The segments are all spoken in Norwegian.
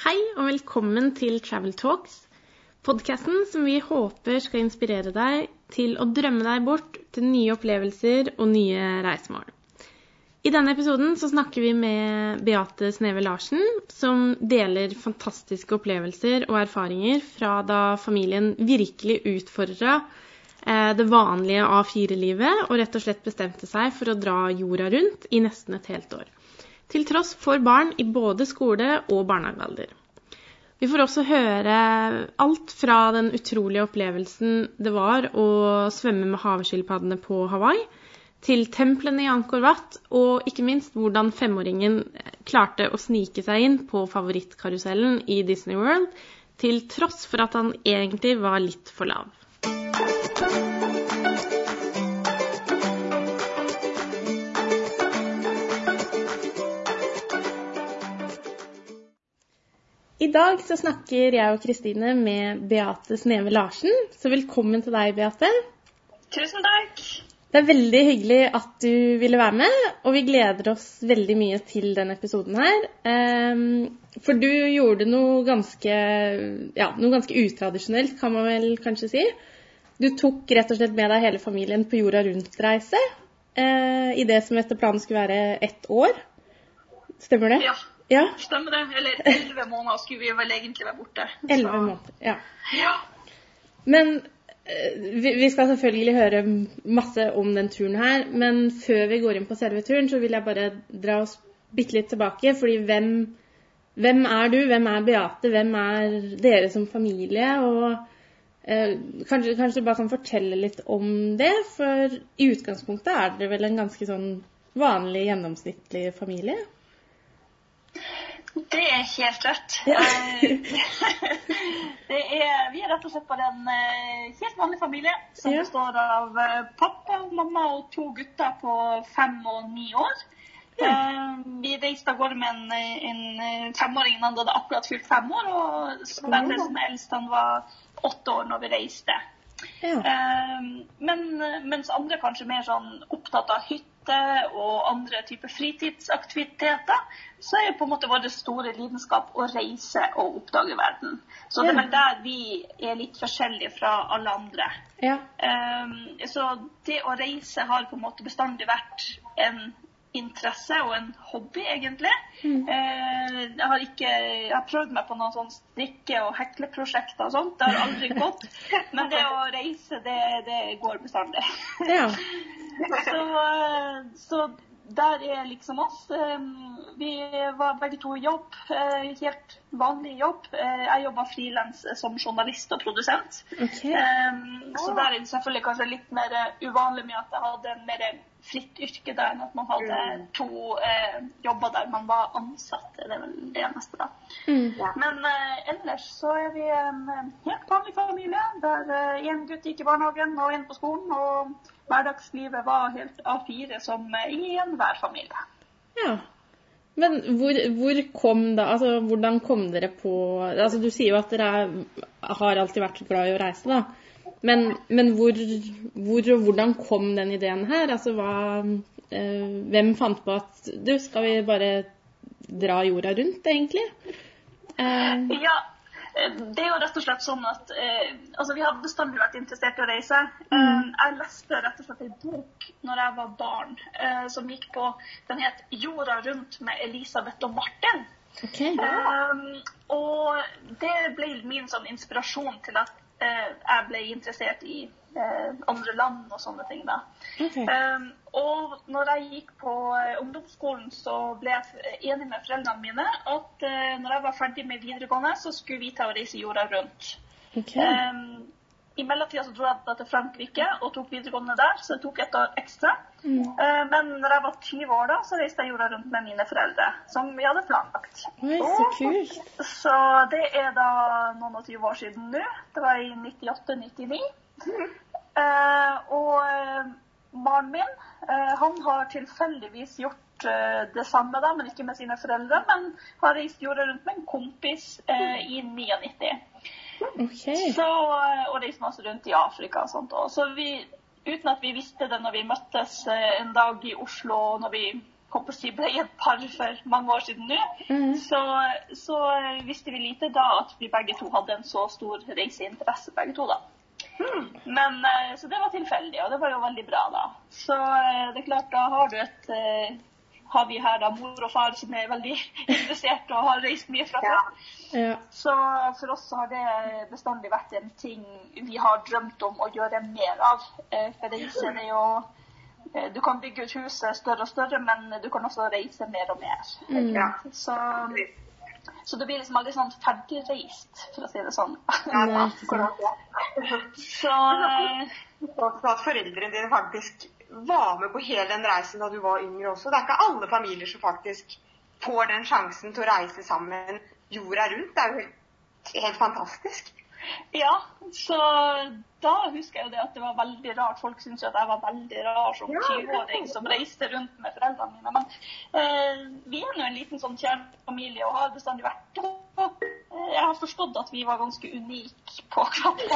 Hei og velkommen til Travel Talks, podkasten som vi håper skal inspirere deg til å drømme deg bort til nye opplevelser og nye reisemål. I denne episoden så snakker vi med Beate Sneve Larsen, som deler fantastiske opplevelser og erfaringer fra da familien virkelig utfordra eh, det vanlige A4-livet og rett og slett bestemte seg for å dra jorda rundt i nesten et helt år til tross for barn i både skole- og barnehagealder. Vi får også høre alt fra den utrolige opplevelsen det var å svømme med havskilpaddene på Hawaii, til templene i Angkor Wat, og ikke minst hvordan femåringen klarte å snike seg inn på favorittkarusellen i Disney World, til tross for at han egentlig var litt for lav. I dag så snakker jeg og Kristine med Beate Sneve Larsen. Så velkommen til deg, Beate. Tusen takk. Det er veldig hyggelig at du ville være med, og vi gleder oss veldig mye til denne episoden her. Ehm, for du gjorde noe ganske, ja, noe ganske utradisjonelt, kan man vel kanskje si. Du tok rett og slett med deg hele familien på jorda rundt-reise eh, i det som etter planen skulle være ett år. Stemmer det? Ja, Ja. stemmer det. Eller elleve måneder skulle vi vel egentlig være borte. Elleve måneder. Ja. Ja. Men eh, vi vi skal selvfølgelig høre masse om den turen her. Men før vi går inn på selve turen, så vil jeg bare dra oss bitte litt tilbake. Fordi hvem, hvem er du? Hvem er Beate? Hvem er dere som familie? Og eh, kanskje, kanskje du bare kan fortelle litt om det? For i utgangspunktet er dere vel en ganske sånn vanlig, gjennomsnittlig familie? Det er helt rett. Ja. Eh, det er, vi er rett og slett bare en eh, helt vanlig familie som Ja. består av eh, pappa, mamma og to gutter på fem og ni år. Ja. Vi reiste av gårde med en, en femåring da Han hadde akkurat fylt fem år. Og Sverre, som eldst, han var åtte år når vi reiste. Ja. Men mens andre kanskje mer sånn opptatt av hytte og andre typer fritidsaktiviteter, så er jo på en måte vår store lidenskap å reise og oppdage verden. Så det er vel der vi er litt forskjellige fra alle andre. ja. Um, Så det å reise har på en måte bestandig vært en interesse og en hobby, egentlig. Mm. Jeg har ikke jeg har prøvd meg på noen sånn strikke- og hekleprosjekter og sånt. Det har aldri gått. Men det å reise, det, det går bestandig. ja. Så, eh, så der er liksom oss. Eh, Vi var begge to i jobb, eh, helt vanlig jobb. Eh, Jeg jobba frilans som journalist og produsent. OK. Um, så der er det selvfølgelig kanskje litt mer eh, uvanlig med at jeg hadde en mer fritt yrke der enn at man hadde to eh, jobber der man var ansatt. Det er vel det eneste, da. Mm. Men ellers så er vi en helt vanlig familie der én gutt gikk i barnehagen og én på skolen. Og hverdagslivet var helt A4 som i enhver familie. Ja. Men hvor, hvor kom da Altså, hvordan kom dere på Altså, du sier jo at dere er, har alltid vært glad i å reise, da. Men, men hvor, hvor og hvordan kom den ideen her? Altså, hva eh, Hvem fant på at Du, skal vi bare dra jorda rundt, egentlig? Eh, Ja, det er jo rett og slett sånn at eh, altså vi har bestandig vært interessert i å reise. Mm. jeg leste rett og slett en bok når jeg var barn eh, som gikk på Den het 'Jorda rundt med Elisabeth og Martin'. Okay, ja. eh, og det ble min sånn inspirasjon til at eh, jeg ble interessert i eh, andre land og sånne ting. da. ok. Og når jeg gikk på eh, ungdomsskolen, så ble jeg enig med foreldrene mine at eh, når jeg var ferdig med videregående, så skulle vi ta og reise jorda rundt. Okay. Um, I mellomtida så dro jeg til Frankrike og tok videregående der, så det tok et år ekstra. Mm. Eh, men når jeg var 20 år da, så reiste jeg jorda rundt med mine foreldre, som vi hadde planlagt. Oi, så kult. Så det er da noen og tyve år siden nå. Det var i 98-99. Eh, og eh, mannen min, eh, han har tilfeldigvis gjort eh, det samme, da, men ikke med sine foreldre. Men har reist jorda rundt med en kompis eh, i 99. Okay. Så, eh, og reist masse rundt i Afrika og sånt. òg. så vi, uten at vi visste det når vi møttes eh, en dag i Oslo, når vi på å ble et par for mange år siden nå, mm. så, så visste vi lite da at vi begge to hadde en så stor reiseinteresse, begge to, da. Men, eh, så det var tilfeldig, og det var jo veldig bra, da. Så eh, det er klart, da har du et eh, Har vi her da mor og far som er veldig interessert og har reist mye fra Ja. før. Ja. Så for oss så har det bestandig vært en ting vi har drømt om å gjøre mer av. For reise er jo Du kan bygge ut huset større og større, men du kan også reise mer og mer. Mm. Ja. Så, så det blir liksom aldri sånn ferdig reist, for å si det sånn. Nei. Så eh, at foreldrene dine faktisk var med på hele den reisen da du var yngre også. Det er ikke alle familier som faktisk får den sjansen til å reise sammen jorda rundt. Det er jo helt, helt fantastisk. Ja, så da husker jeg jo det at det var veldig rart. Folk syntes jo at jeg var veldig rar som Ja, 20-åring som reiste rundt med foreldrene mine. Men eh, vi er nå en liten sånn kjernefamilie og har bestandig vært det. Eh, Jeg har forstått at vi var ganske unike på akkurat.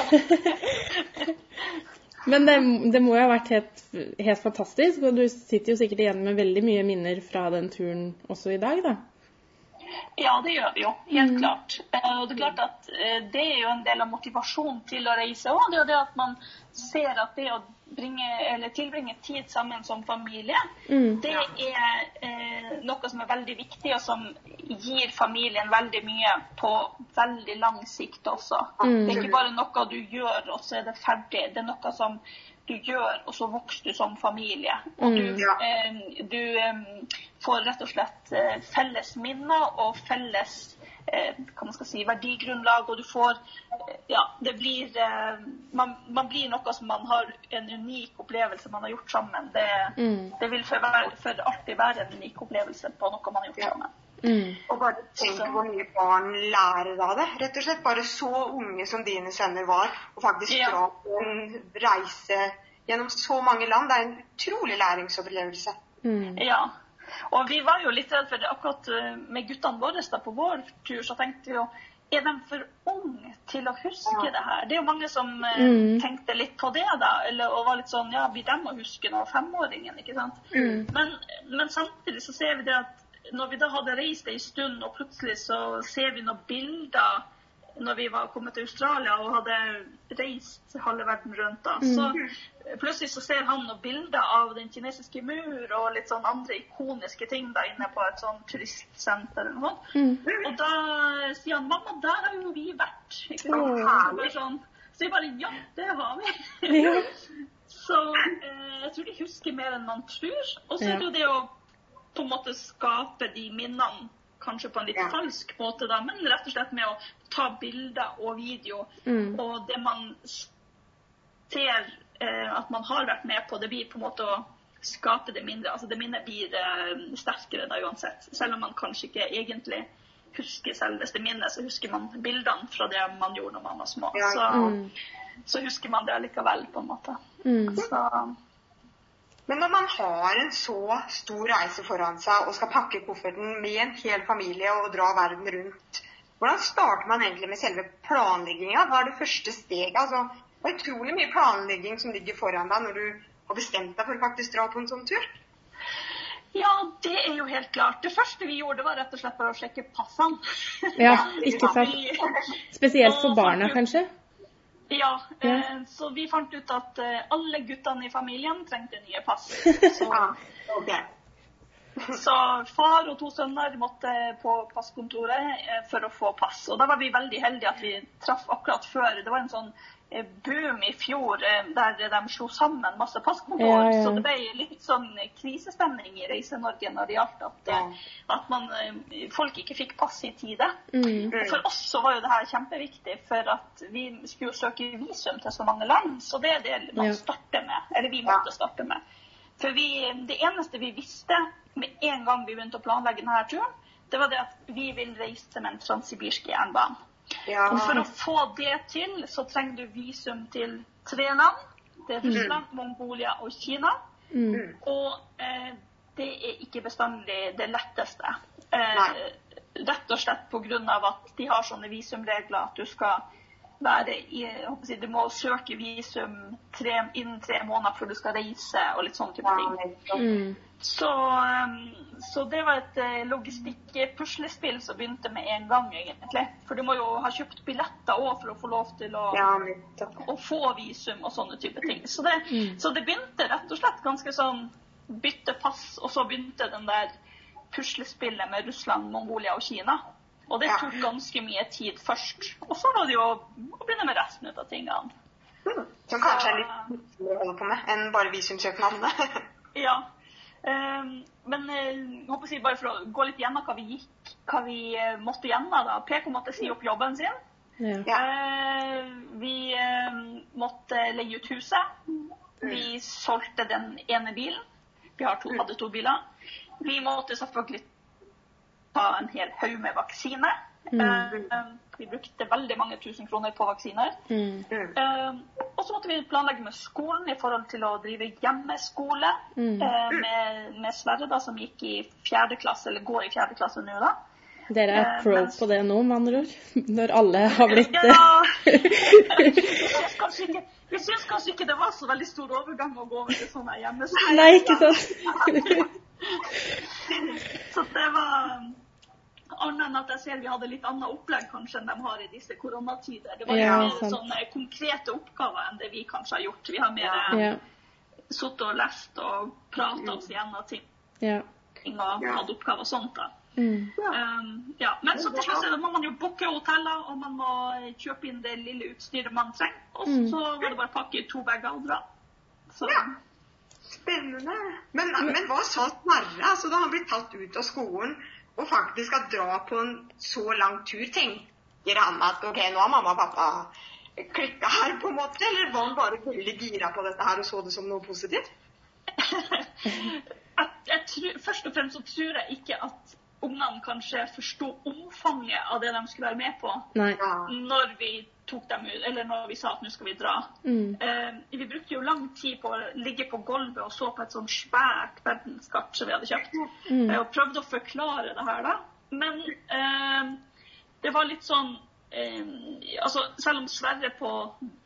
Men det, det må jo ha vært helt, helt fantastisk, og du sitter jo sikkert igjen med veldig mye minner fra den turen også i dag, da. Ja, det gjør vi jo. Helt Mm. klart. Eh, Og det er klart at eh, det er jo en del av motivasjonen til å reise òg. Det er jo det at man ser at det å bringe, eller tilbringe tid sammen som familie, Mm. det er eh, noe som er veldig viktig, og som gir familien veldig mye på veldig lang sikt også. Mm. Det er ikke bare noe du gjør, og så er det ferdig. Det er noe som du gjør, og så vokser du som familie. Og du, Mm. Ja. eh, du får rett og slett eh, felles minner og felles eh, hva man skal si, verdigrunnlag, og du får eh, Ja, det blir eh, man, man blir noe som man har en unik opplevelse man har gjort sammen. Det, Mm. det vil for, for alltid være en unik opplevelse på noe man har gjort Ja. sammen. Mm. Og bare tenk hvor mye barn lærer av det. Rett og slett bare så unge som dine sønner var, og faktisk Ja. dra på en reise gjennom så mange land. Det er en utrolig læringsopplevelse. Mm. Ja. Og vi var jo litt redd for det akkurat eh, med guttene våre da på vår tur, så tenkte vi jo er de for unge til å huske Ja. det her? Det er jo mange som eh, Mm. tenkte litt på det, da. Eller, og var litt sånn Ja, blir de å huske nå? Femåringen, ikke sant? Mm. Men, men samtidig så ser vi det at når vi da hadde reist en stund, og plutselig så ser vi noen bilder når vi var kommet til Australia og hadde reist halve verden rundt, da, så plutselig så ser han noen bilder av den kinesiske mur og litt sånn andre ikoniske ting da inne på et sånn turistsenter eller noe sånt. Mm. Og da sier han 'mamma, der har jo vi vært'. Ikke sant? Det sånn, så vi bare 'ja, det har vi'. Så eh, jeg tror de husker mer enn man tror. Og så er det jo det å på en måte skape de minnene kanskje på en litt Ja. falsk måte, da, men rett og slett med å ta bilder og video. Mm. Og det man ser eh, at man har vært med på, det blir på en måte å skape det mindre. Altså det minnet blir eh, sterkere da uansett. Selv om man kanskje ikke egentlig husker selveste minnet, så husker man bildene fra det man gjorde når man var små. Ja. Så, Mm. så husker man det likevel, på en måte. Mm. Så Men når man har en så stor reise foran seg og skal pakke kofferten med en hel familie og dra verden rundt, hvordan starter man egentlig med selve planlegginga? Hva er det første steget? Altså, det er utrolig mye planlegging som ligger foran deg når du har bestemt deg for å faktisk dra på en sånn tur. Ja, det er jo helt klart. Det første vi gjorde, var rett og slett bare å sjekke passene. Ja, ikke sant. Spesielt for barna, kanskje? Ja, Ja. eh, så vi fant ut at eh, alle guttene i familien trengte nye pass. Så, Ja, ok. så far og to sønner måtte på passkontoret eh, for å få pass. Og da var vi veldig heldige at vi traff akkurat før. Det var en sånn boom i fjor eh, der de slo sammen masse passkontor. Ja, ja. Så det ble litt sånn krisestemning i Reise-Norge når det gjaldt at, eh, Ja. at man, eh, folk ikke fikk pass i tide. Mm. Mm. For oss så var jo det her kjempeviktig, for at vi skulle jo søke visum til så mange land. Så det er det man Ja. starter med. Eller vi måtte starte med. For vi, det eneste vi visste med en gang vi begynte å planlegge denne turen, det var det at vi vil reise med en transsibirsk jernbane. Ja. Og for å få det til, så trenger du visum til tre land. Det er Russland, Mongolia og Kina. Mm. Og eh, det er ikke bestandig det letteste. Eh, rett og slett pga. at de har sånne visumregler at du skal være i si, Du må søke visum tre, innen tre måneder før du skal reise, og litt sånne type ting. Mm. Så, um, så det var et logistikkpuslespill logistikk-puslespill som begynte med en gang, egentlig. For du må jo ha kjøpt billetter òg for å få lov til å, Ja, å få visum og sånne type ting. Så det, Mm. så det begynte rett og slett ganske sånn bytte pass, og så begynte den der puslespillet med Russland, Mongolia og Kina. Og det tok ganske mye tid først. Og så var det jo å begynne med resten ut av tingene. Mm. Som kanskje er litt vanskeligere å holde på med enn bare visumsøknadene. Ja. Um, men eh, jeg håper å si, bare for å gå litt gjennom hva vi gikk, hva vi eh, måtte gjennom da. PK måtte si opp jobben sin. Ja. Eh, vi uh, måtte leie ut huset. Vi solgte den ene bilen. Vi har to, hadde to biler. Vi måtte selvfølgelig ta en hel haug med vaksiner. Mm. Eh, vi brukte veldig mange tusen kroner på vaksiner. Mm. Eh, og så måtte vi planlegge med skolen i forhold til å drive hjemmeskole Mm. uh, med, med Sverre, da, som gikk i fjerde klasse, eller går i fjerde klasse nå, da. Dere er pro pro mens- på det nå, med andre ord? Når alle har blitt det? Ja, jeg syns kanskje ikke det var så veldig stor overgang å gå over til sånn hjemmeskole. Nei, ikke sant? Så det var Annet enn at jeg ser vi hadde litt annet opplegg kanskje enn de har i disse koronatider. Det var Ja, mer sånne konkrete oppgaver enn det vi kanskje har gjort. Vi har mer Ja. sittet og lest og pratet oss gjennom ting Ja. og hatt oppgaver og sånt. da. Mm. Um, ja, men så til slutt så må man jo booke hoteller, og man må kjøpe inn det lille utstyret man trenger. Og Mm. så var det bare å pakke to bager og dra. Så Ja. Spennende. Men, men hva sa Sverre altså, da han ble tatt ut av skolen og faktisk skal dra på en så lang tur? Tenker han at ok, nå har mamma og pappa klikka her, på en måte? Eller var han bare veldig gira på dette her og så det som noe positivt? jeg, jeg tror, først og fremst så tror jeg ikke at ungene kanskje forsto omfanget av det de skulle være med på Nei. Når vi tok dem ut, eller når vi sa at nå skal vi dra. Mm. Eh, vi brukte jo lang tid på å ligge på gulvet og så på et sånn svært verdenskart som vi hadde kjøpt. Mm. Eh, og prøvde å forklare det her, da. Men eh, det var litt sånn eh, altså Selv om Sverre på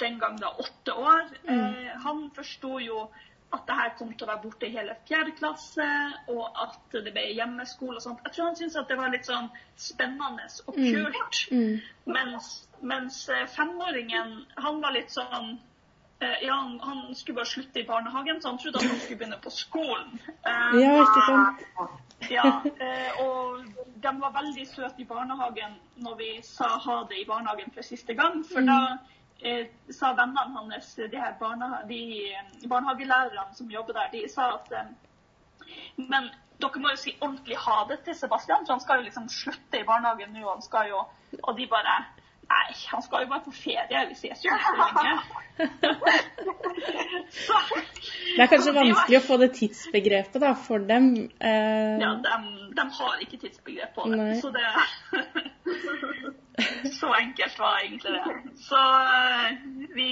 den gang da åtte år, eh, han forsto jo at det her kom til å være borte i hele fjerde klasse, og at det ble hjemmeskole og sånt. Jeg tror han syntes at det var litt sånn spennende og Mm. kult. Mm. Mens, mens eh, femåringen, han var litt sånn eh, Ja, han, han skulle bare slutte i barnehagen, så han trodde at han skulle begynne på skolen. Eh, Ja, ikke sant? ja, eh, og de var veldig søte i barnehagen når vi sa ha det i barnehagen for siste gang. For da eh, sa vennene hans, de, her barneha de eh, barnehagelærerne som jobber der, de sa at eh, Men dere må jo si ordentlig ha det til Sebastian, for han skal jo liksom slutte i barnehagen nå. Han skal jo, og de bare Nei, han skal jo bare på ferie. Vi ses jo ikke lenge. Så, Det er kanskje vanskelig å få det tidsbegrepet da, for dem. Eh, Ja, de, de har ikke tidsbegrep på det. Nei. Så det Så enkelt var egentlig det. Så eh, vi,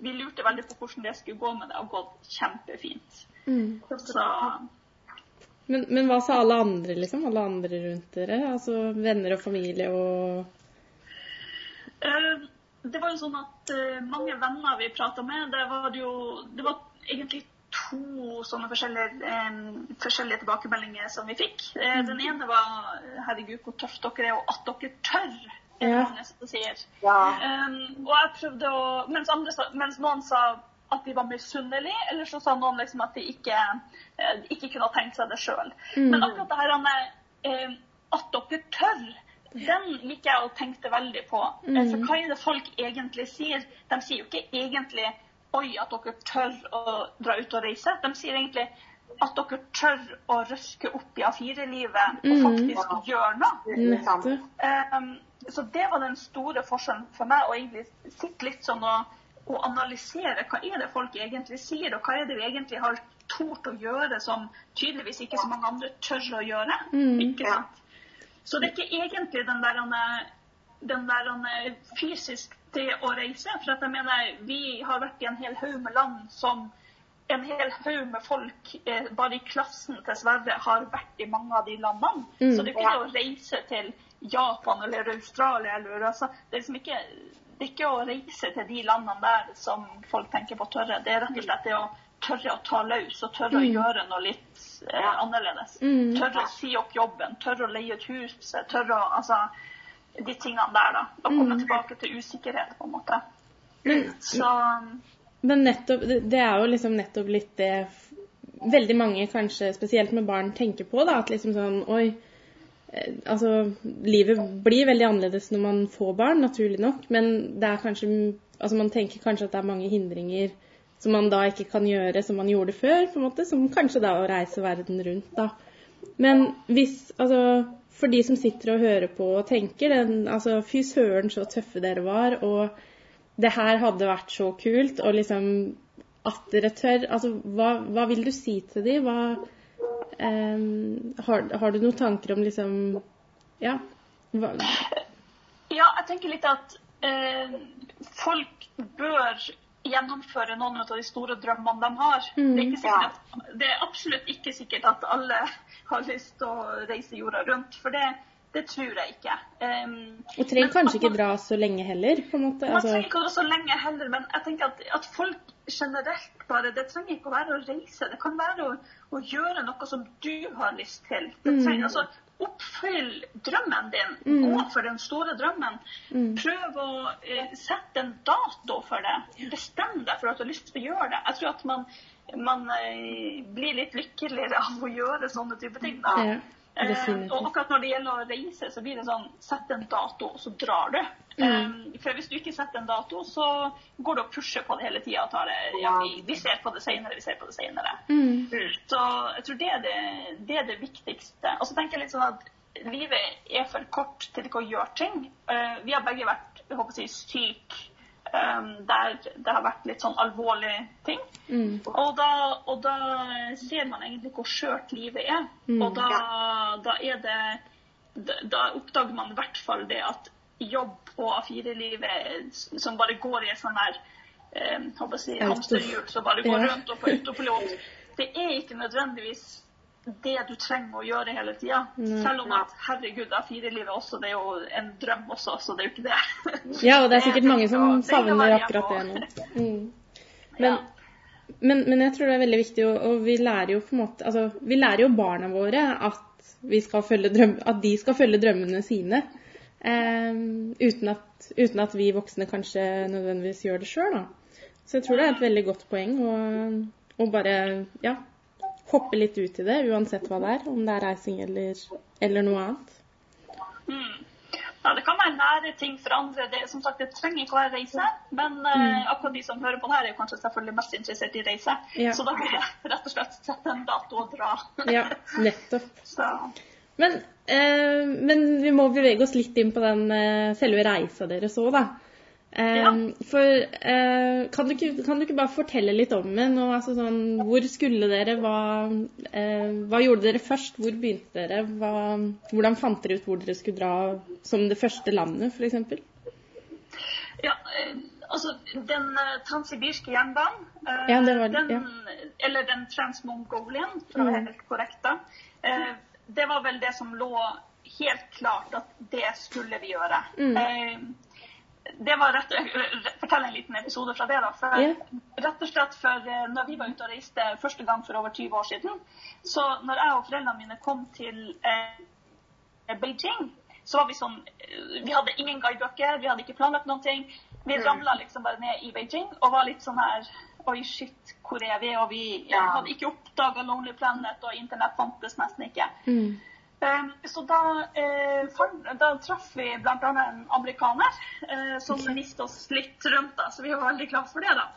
vi lurte veldig på hvordan det skulle gå, men det har gått kjempefint. mm. Så men, men hva sa alle andre, liksom? Alle andre rundt dere? Altså venner og familie og det var jo sånn at eh, mange venner vi prata med, det var jo Det var egentlig to sånne forskjellige, eh, forskjellige tilbakemeldinger som vi fikk. Eh, den ene var 'herregud, hvor tøft dere er, og at dere tør'. Ja. mange som sier. Ja. Um, og jeg prøvde å mens, andre mens noen sa at de var misunnelige, eller så sa noen liksom at de ikke, eh, ikke kunne ha tenkt seg det sjøl. Mm. Men akkurat det her med eh, at dere tør, den gikk jeg og tenkte veldig på. Eh, Mm. For hva er det folk egentlig sier? De sier jo ikke egentlig 'oi, at dere tør å dra ut og reise'. De sier egentlig at dere tør å røske opp i A4-livet og Mm. faktisk gjøre noe. Mm. Um, så det var den store forskjellen for meg, å egentlig sitte litt sånn og, og analysere hva er det folk egentlig sier, og hva er det vi egentlig har tort å gjøre som tydeligvis ikke så mange andre tør å gjøre. Mm. Ikke sant? Så det er ikke egentlig den der, den der fysisk det å reise. For jeg mener, vi har vært i en hel haug med land som en hel haug med folk eh, bare i klassen til Sverre har vært i mange av de landene. Mm. Så det er ikke ja. å reise til Japan eller Australia eller altså, Det er liksom ikke det er ikke å reise til de landene der som folk tenker på tørre. Det er rett og slett det å tørre å ta løs og tørre å gjøre noe litt eh, annerledes. Mm. Tørre å si opp jobben, tørre å leie et hus, tørre å Altså de tingene der, da. Å komme Mm. tilbake til usikkerhet, på en måte. Men, Så men nettopp, det det er jo liksom nettopp litt det veldig mange, kanskje spesielt med barn, tenker på. da, At liksom sånn Oi. eh, Altså, livet blir veldig annerledes når man får barn, naturlig nok. Men det er kanskje Altså, man tenker kanskje at det er mange hindringer som man da ikke kan gjøre som man gjorde før, på en måte. Som kanskje da å reise verden rundt, da. Men hvis Altså, for de som sitter og hører på og tenker den Altså, fy søren, så tøffe dere var. og det her hadde vært så kult, og liksom at dere tør Altså, hva, hva vil du si til dem? Hva ehm, har, har du noen tanker om liksom Ja. Hva, Ja, jeg tenker litt at eh, folk bør gjennomføre noen av de store drømmene de har. Mm. Det, er ikke sikkert at, det er absolutt ikke sikkert at alle har lyst til å reise jorda rundt, for det, det tror jeg ikke. Um, og trenger kanskje man, ikke dra så lenge heller, på en måte. Man Altså, trenger ikke dra så lenge heller, men jeg tenker at, at folk generelt bare Det trenger ikke å være å reise. Det kan være å, å gjøre noe som du har lyst til. Det Mm. trenger, altså, Oppfyll drømmen din. Mm. Gå for den store drømmen. Mm. Prøv å eh, sette en dato for det. Bestem deg for at du har lyst til å gjøre det. Jeg tror at man, man eh, blir litt lykkeligere av å gjøre sånne type ting. Da. ja, definitivt. og akkurat når det gjelder å reise, så blir det sånn Sett en dato, og så drar du. Mm. Eh, for hvis du ikke setter en dato, så går du og pusher på det hele tida. det, ja, vi, vi ser på det senere, vi ser på det senere. Mm. Så jeg tror det er det, det, er det viktigste. Og så tenker jeg litt sånn at livet er for kort til ikke å gjøre ting. Eh, vi har begge vært jeg håper å si, syke der det har vært litt sånn alvorlige ting. Mm. Og da, og da ser man egentlig hvor skjørt livet er. Mm. Og da, da er det da, da oppdager man i hvert fall det at jobb og A4-livet som bare går i en sånn her eh, håper jeg hamsterhjul som bare går rundt og på autopilot, det er ikke nødvendigvis det du trenger å gjøre hele tida. Nei. Selv om at herregud, A4-livet også, det er jo en drøm også, så det er jo ikke det. ja, og det er sikkert mange som er savner akkurat det nå. Mm. Men, men, men jeg tror det er veldig viktig, og, vi lærer jo på en måte Altså, vi lærer jo barna våre at, drøm, at de skal følge drømmene sine. Um, uten, at, uten at vi voksne kanskje nødvendigvis gjør det sjøl, da. Så jeg tror det er et veldig godt poeng å bare ja, hoppe litt ut i det, uansett hva det er. Om det er reising eller, eller noe annet. Mm. Ja, det kan være nære ting for andre. Det, som sagt, det trenger ikke å være reise. Men Mm. akkurat de som hører på det her, er kanskje selvfølgelig mest interessert i reise. Ja. Så da vil jeg rett og slett sette en dato og dra. Ja, nettopp. Men, eh, men vi må bevege oss litt inn på den eh, selve reisa deres òg, da. Ja. For eh, kan, du ikke, kan du ikke bare fortelle litt om den? Og, altså, sånn, hvor skulle dere? Hva, eh, hva gjorde dere først? Hvor begynte dere? Hva, hvordan fant dere ut hvor dere skulle dra som det første landet, f.eks.? Ja, eh, altså den transsibirske jernbanen, Ja, det var den, ja. eller den transmongolian, for å være helt korrekt da, det var vel det som lå helt klart at det skulle vi gjøre. Mm. Det var rett, Fortell en liten episode fra det. da. For, yeah. Rett og slett for eh, når vi var ute og reiste første gang for over 20 år siden, så når jeg og foreldrene mine kom til eh, Beijing, så var vi sånn eh, Vi hadde ingen guidebøker, vi hadde ikke planlagt noen ting. Vi Mm. ramla liksom bare ned i Beijing og var litt sånn her Oi, shit, hvor er vi? Og vi Ja. hadde ikke oppdaga Lonely Planet, og internett fantes nesten ikke. Mm. Um, så da, eh, da traff vi bl.a. en amerikaner eh, som okay. viste oss litt rundt. Da, så vi var veldig glad for det. da.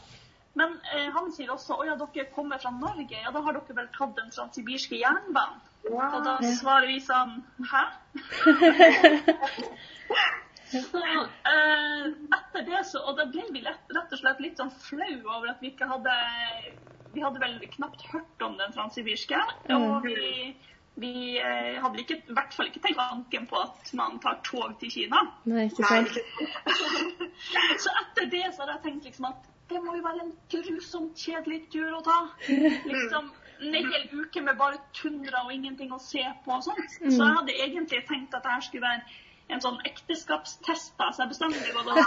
Men eh, han sier også at ja, dere kommer fra Norge, ja da har dere vel tatt den transsibirske jernbanen? Og da svarer vi sånn hæ? så eh, etter det så Og da ble vi lett, rett og slett litt sånn flau over at vi ikke hadde Vi hadde vel knapt hørt om den transsibirske. Og vi, vi eh, hadde ikke, i hvert fall ikke tenkt tanken på at man tar tog til Kina. Nei, ikke sant? Så etter det så hadde jeg tenkt liksom at det må jo være en grusomt kjedelig tur å ta. Liksom en hel uke med bare tundra og ingenting å se på og sånt. Så jeg hadde egentlig tenkt at det her skulle være en sånn ekteskapstest. da, Så jeg bestandig gått og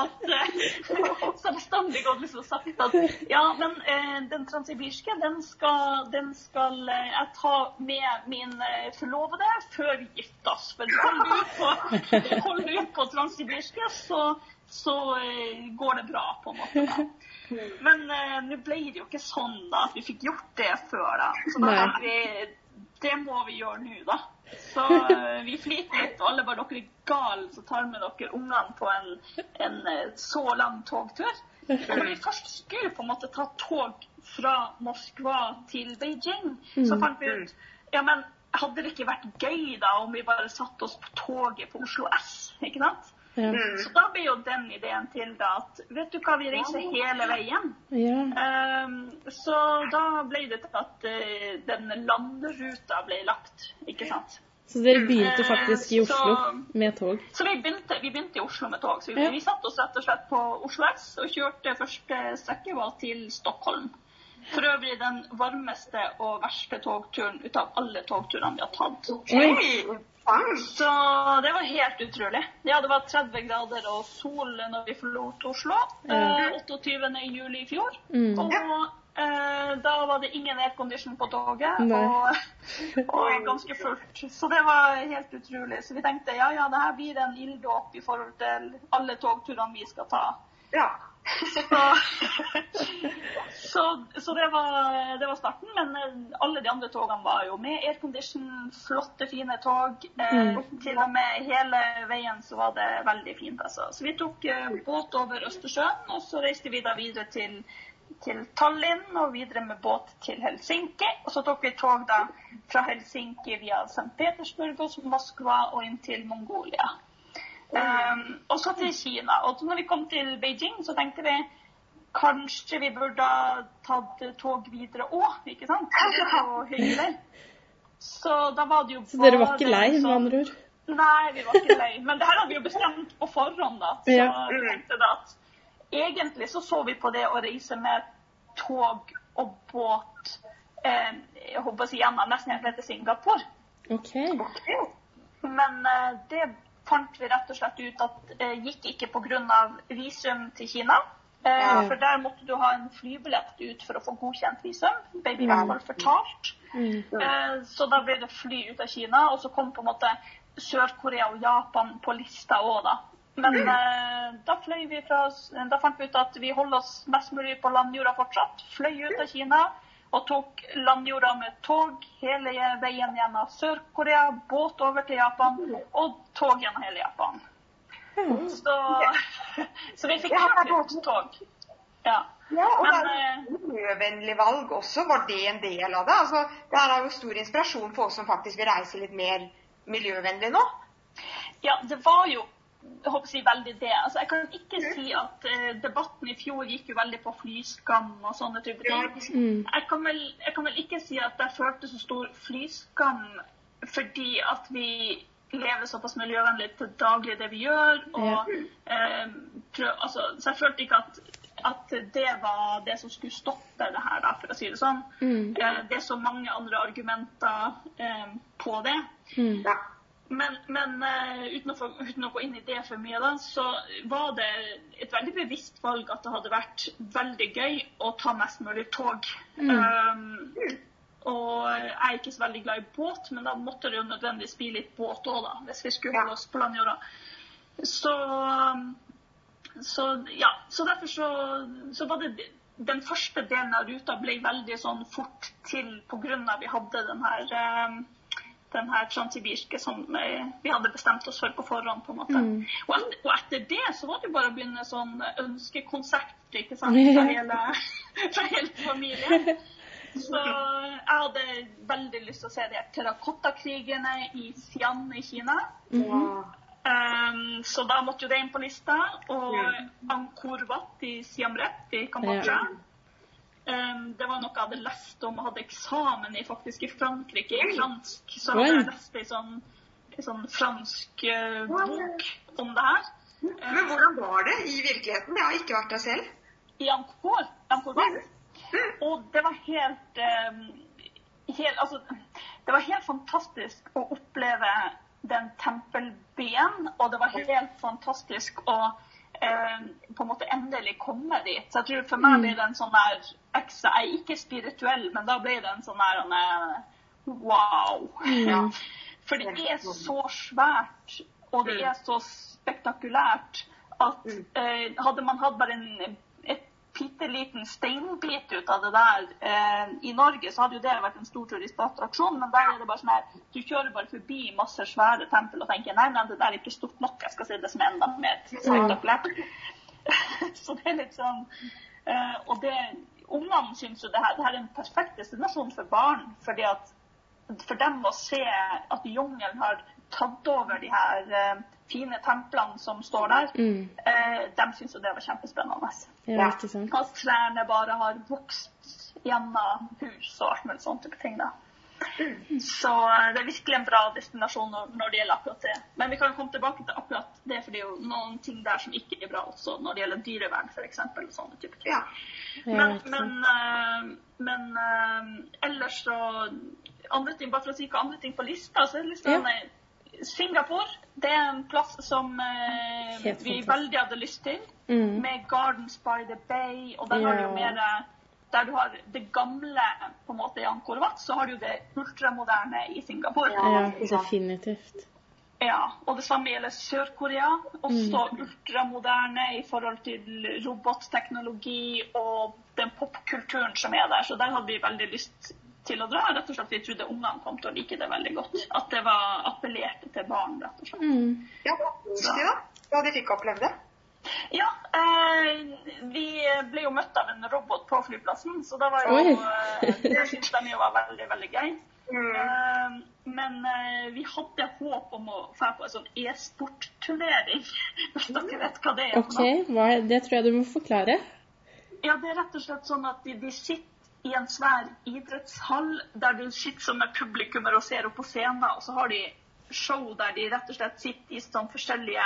at eh, Så jeg bestandig gått liksom sagt at ja, men eh, den transsibirske, den skal, den skal eh, jeg ta med min eh, forlovede før vi gifter oss. For holder du på, holder du på transsibirske, så, så eh, går det bra, på en måte. da. Men eh, nå ble det jo ikke sånn da, at vi fikk gjort det før. da. Så da vi det må vi gjøre nå, da. Så eh, vi flirer litt, og alle bare dere er gale som tar med dere ungene på en, en eh, så lang togtur. Og når vi først skulle på en måte ta tog fra Moskva til Beijing, så fant vi ut ja, men hadde det ikke vært gøy da om vi bare satte oss på toget på Oslo S? ikke sant? Ja. Så da ble jo den ideen til da at vet du hva, vi reiser hele veien. ja. Um, så da ble det til at uh, den landruta ble lagt, ikke sant. Så dere begynte Eh, faktisk i Oslo så- med tog? Så vi begynte, vi begynte i Oslo med tog. Så vi, Ja. vi satte oss rett og slett på Oslo S og kjørte første strekket var til Stockholm. For øvrig den varmeste og verste togturen ut av alle togturene vi har tatt. Oi. Så det var helt utrolig. Ja, det var 30 grader og sol når vi forlot Oslo. Eh, 28. juli i fjor. Mm. Og eh, da var det ingen aircondition på toget, og, og ganske fullt. Så det var helt utrolig. Så vi tenkte ja, ja, det her blir en ilddåp i forhold til alle togturene vi skal ta. Ja. Så, så, så det, var, det var starten. Men eh, alle de andre togene var jo med aircondition, flotte, fine tog. Mm. Til og med hele veien så var det veldig fint. Altså. Så vi tok eh, båt over Østersjøen, og så reiste vi da videre til, til Tallinn og videre med båt til Helsinki. Og så tok vi tog da fra Helsinki via St. Petersburg og Moskva og inn til Mongolia. Um, og så til Kina. Og når vi kom til Beijing, så tenkte vi kanskje vi burde ha tatt tog videre òg, ikke sant? Er så da var det jo Så dere var ikke lei, med sånn- andre ord? Nei, vi var ikke lei. Men det her hadde vi jo bestemt på forhånd, da. Så Ja. vi tenkte da at egentlig så så vi på det å reise med tog og båt eh, jeg håper å si gjennom nesten helt til Singapore. Okay. Men eh, det fant vi rett og slett ut at eh, gikk ikke pga. visum til Kina. Eh. For der måtte du ha en flybillett ut for å få godkjent visum. Ble i hvert fall fortalt. Mm. Eh, så da ble det fly ut av Kina, og så kom på en måte Sør-Korea og Japan på lista òg, da. Men eh, da fløy vi fra Da fant vi ut at vi holder oss mest mulig på landjorda fortsatt. Fløy ut av Kina og tok landjorda med tog hele veien gjennom Sør-Korea, båt over til Japan og tog gjennom hele Japan. Så, så vi fikk kjørt litt tog. Ja. Ja, og Men, det er et miljøvennlig valg også. Var det en del av det? Altså, det er jo stor inspirasjon for oss som faktisk vil reise litt mer miljøvennlig nå. Ja, det var jo jeg håper å si veldig det. Altså, jeg kan ikke si at uh, debatten i fjor gikk jo veldig på flyskam og sånne type ting. Mm. Jeg kan, vel, jeg kan vel ikke si at jeg følte så stor flyskam fordi at vi lever såpass miljøvennlig til daglig det vi gjør. Og, uh, prøv, altså, så jeg følte ikke at, at det var det som skulle stoppe det her, da, for å si det sånn. Mm. Eh, det er så mange andre argumenter eh, på det. Mm. Men, men eh, uten, å få, uten å gå inn i det for mye, da, så var det et veldig bevisst valg at det hadde vært veldig gøy å ta mest mulig tog. Um, og jeg er ikke så veldig glad i båt, men da måtte det jo nødvendigvis bli litt båt òg, da, hvis vi skulle holde oss på landjorda. Så, um, så ja, så derfor så, så var det den første delen av ruta ble veldig sånn fort til pga. vi hadde den her um, den her transsibirske som eh, vi hadde bestemt oss for på forhånd. på en måte. Mm. Og, etter, og etter det så var det jo bare å begynne sånn ønskekonsert ikke sant, fra hele, fra hele familien. Så jeg hadde veldig lyst til å se de terrakottakrigene i Xi'an i Kina. Mhm. Um, så da måtte jo det inn på lista. Og Angkor Wat i Siam Reap i Kambodsja. Um, det var noe jeg hadde lest om og hadde eksamen i faktisk i Frankrike, i fransk. Så hadde jeg lest ei sånn, sånn fransk eh, bok om det her. Men hvordan var det i virkeligheten? Jeg har ikke vært der selv. I Angkor. Angkor Og det var helt, um, helt Altså, det var helt fantastisk å oppleve den tempelbyen, og det var helt fantastisk å eh, på en måte endelig komme dit. Så jeg tror for meg ble det en sånn der ekstra Jeg er ikke spirituell, men da ble det en sånn der eh, wow. Ja. For det er så svært, og det er så spektakulært at eh, hadde man hatt bare en bitte liten steinbit ut av det der eh, i Norge, så hadde jo det vært en stor turistattraksjon. Men der er det bare sånn her Du kjører bare forbi masse svære tempel og tenker nei, nei, det der er ikke stort nok. Jeg skal se det som er enda mer spektakulært. så det er litt sånn eh, Og det Ungene syns jo det her, det her er en perfekt destinasjon for barn. fordi at for dem å se at jungelen har tatt over de her eh, fine templene som står der, Mm. eh, de syns jo det var kjempespennende. Ja, ikke sant. At trærne bare har vokst gjennom hus og alt mulig sånne type ting. da. Så eh, det er virkelig en bra destinasjon når, når det gjelder akkurat det. Men vi kan komme tilbake til akkurat det, for det er jo noen ting der som ikke er bra også når det gjelder dyrevern f.eks. og sånne type ting. Ja. Men, men, eh, men eh, ellers så andre ting, Bare for å si hva andre ting på lista, så er det liksom Ja. Singapore det er en plass som eh, vi veldig hadde lyst til. Mm. Med Gardens by the Bay, og der har du jo mer eh, der du har det gamle på en måte i Angkor Wat, så har du det ultramoderne i Singapore. Ja. Ja, definitivt. Ja, og det samme gjelder Sør-Korea. Også ultramoderne i forhold til robotteknologi og den popkulturen som er der. Så der hadde vi veldig lyst til å dra. Rett og slett Vi trodde ungene kom til å like det veldig godt. At det var appellerte til barn, rett og slett. Mm. ja da? Ja, de fikk oppleve det? Ja, eh, vi ble jo møtt av en robot på flyplassen, så da var jo eh, Det syntes de jo var veldig, veldig gøy. Mm. Eh, men eh, vi hadde håp om å få på en sånn e-sportturnering. Hvis dere vet hva det er. OK, hva er, det tror jeg du må forklare. Ja, det er rett og slett sånn at de, de sitter i en svær idrettshall der du sitter som er publikummer og ser opp på scenen, og så har de show der de rett og slett sitter i sånn forskjellige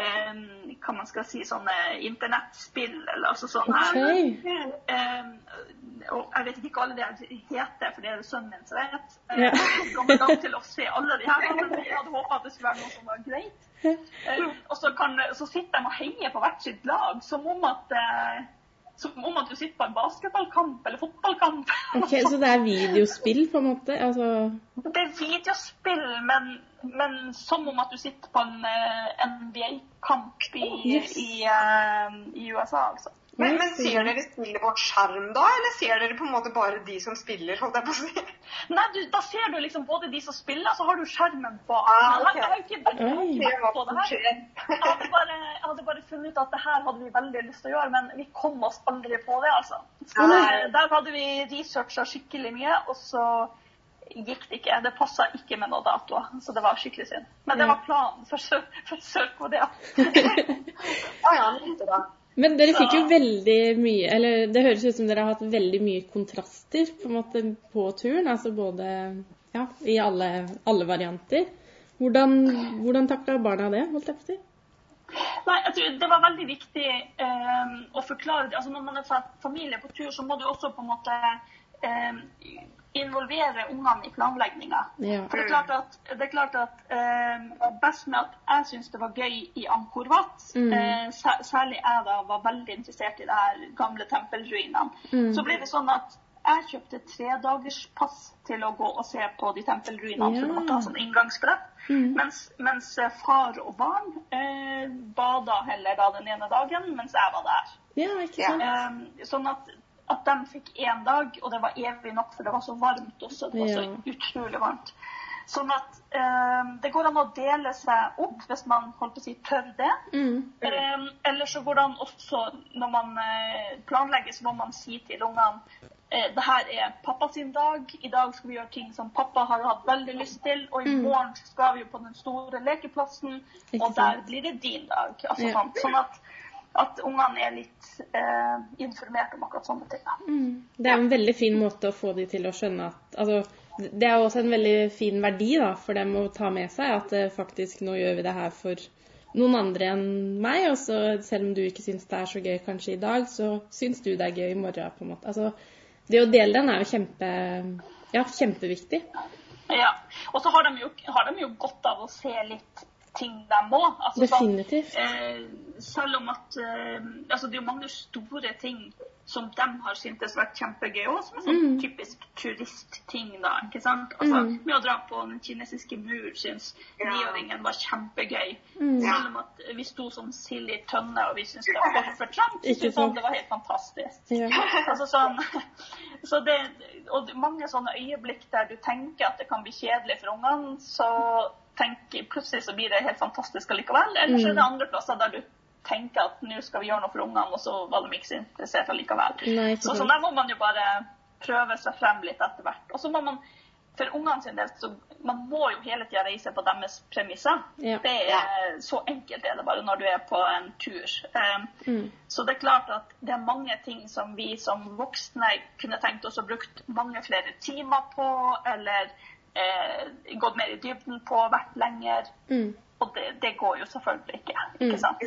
eh, hva man skal si, sånne internettspill, eller altså her. OK. Eh, og jeg vet ikke alle de her heter, for det er det sønnen min som vet. Eh, Ja. Kommer nok til å se alle de her, men jeg hadde håpet at det skulle være noe som var greit. Eh, og så, kan, så sitter de og heier på hvert sitt lag, som om at eh, som om at du sitter på en basketballkamp eller fotballkamp. Ok, Så det er videospill, på en måte? Altså Det er videospill, men, men som om at du sitter på en eh, NBA-kamp i, Yes. i, uh, i USA, altså. Men, men ser dere spillet på skjerm da, eller ser dere på en måte bare de som spiller, holdt jeg på å si? Nei, du, da ser du liksom både de som spiller, så har du skjermen bak. Ah, okay. Jeg har ikke vært. På det her. Jeg hadde, bare, jeg hadde bare funnet ut at det her hadde vi veldig lyst til å gjøre, men vi kom oss aldri på det, altså. Så der, der hadde vi researcha skikkelig mye, og så gikk det ikke. Det passa ikke med noen datoer, så det var skikkelig synd. Men det var planen for, Sør- for Sør-Korea. Ja, ja, det da. Men dere fikk jo veldig mye Eller det høres ut som dere har hatt veldig mye kontraster på måte på turen. Altså både ja, i alle, alle varianter. Hvordan, hvordan takla barna det, holdt jeg på å si? Nei, jeg tror Det var veldig viktig eh, å forklare det. Altså Når man er fa- familie på tur, så må du også på en måte eh, involvere ungene i planlegginga. Ja. For det er klart at, det er klart at eh, best med at jeg syns det var gøy i Angkor Wat, Mm. eh, særlig jeg da var veldig interessert i de her gamle tempelruinene, Mm. så ble det sånn at jeg kjøpte tredagerspass til å gå og se på de tempelruinene, Ja. for du måtte ha sånn inngangsbrett. Mm. Mens, mens eh, far og barn eh, bada heller da den ene dagen, mens jeg var der. Ja, ikke sant? Eh, sånn at, at de fikk én dag, og det var evig nok, for det var så varmt også. Det var så utrolig varmt. Sånn at eh, det går an å dele seg opp hvis man holdt på å si tør det. Mm. Eh, eller så går det an også, når man eh, planlegger, så må man si til ungene eh, det her er pappa sin dag. I dag skal vi gjøre ting som pappa har hatt veldig lyst til. Og i Mm. morgen skal vi jo på den store lekeplassen, og der blir det din dag. Altså, yeah. sånn, sånn at, at ungene er litt eh, informert om akkurat sånne ting. Mm. Det er en veldig fin måte å få de til å skjønne at altså, Det er også en veldig fin verdi da, for dem å ta med seg at eh, faktisk nå gjør vi det her for noen andre enn meg. Og så selv om du ikke syns det er så gøy kanskje i dag, så syns du det er gøy i morgen. på en måte. Altså, det å dele den er jo kjempe, ja, kjempeviktig. Ja. Og så har de, jo, har de jo godt av å se litt ting de må. Altså, Definitivt. Så, eh, selv om at eh, altså, Det er jo mange store ting som de har syntes vært kjempegøy òg, som er sånn Mm. typisk turistting. da, ikke sant? Altså, Mm. Med å dra på den kinesiske mur syns Ja. niåringen var kjempegøy. Mm. Selv om at vi sto som sild i tønne og vi syntes det var for, for trangt, syntes han det var helt fantastisk. Ja. Altså sånn, så det, og mange sånne øyeblikk der du tenker at det kan bli kjedelig for ungene, så tenker, plutselig så blir det helt fantastisk allikevel. Eller så er det Mm. andre plasser der du tenker at nå skal vi gjøre noe for ungene, og så var de ikke så interessert allikevel. Nei, Så, sånn der må man jo bare prøve seg frem litt etter hvert. Og så må man, for ungene sin del, så man må jo hele tida reise på deres premisser. Ja. Det er, så enkelt er det bare når du er på en tur. Um, Mm. så det er klart at det er mange ting som vi som voksne kunne tenkt oss å brukt mange flere timer på, eller eh, gått mer i dybden på, vært lenger. Mm. Og det, det går jo selvfølgelig ikke. Mm. ikke sant?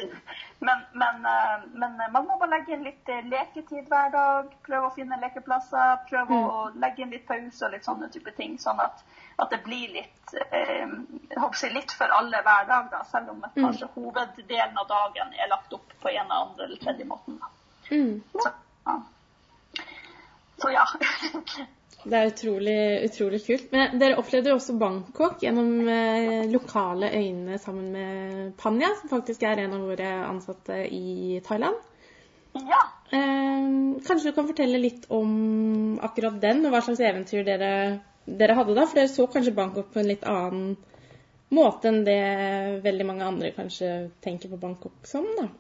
Men, men, eh, men man må bare legge inn litt eh, leketid hver dag. Prøve å finne lekeplasser. Prøve Mm. å legge inn litt pause og litt sånne type ting. Sånn at, at det blir litt eh, jeg litt for alle hver dag, da, selv om Mm. kanskje hoveddelen av dagen er lagt opp på en eller andre eller tredje måten. Da. Mm. Så, ja. Så ja. Det er utrolig, utrolig kult. Men dere opplevde jo også Bangkok gjennom eh, lokale øyne sammen med Panya, som faktisk er en av våre ansatte i Thailand. ja. Eh, kanskje du kan fortelle litt om akkurat den, og hva slags eventyr dere, dere hadde da? For dere så kanskje Bangkok på en litt annen måte enn det veldig mange andre kanskje tenker på Bangkok som, da.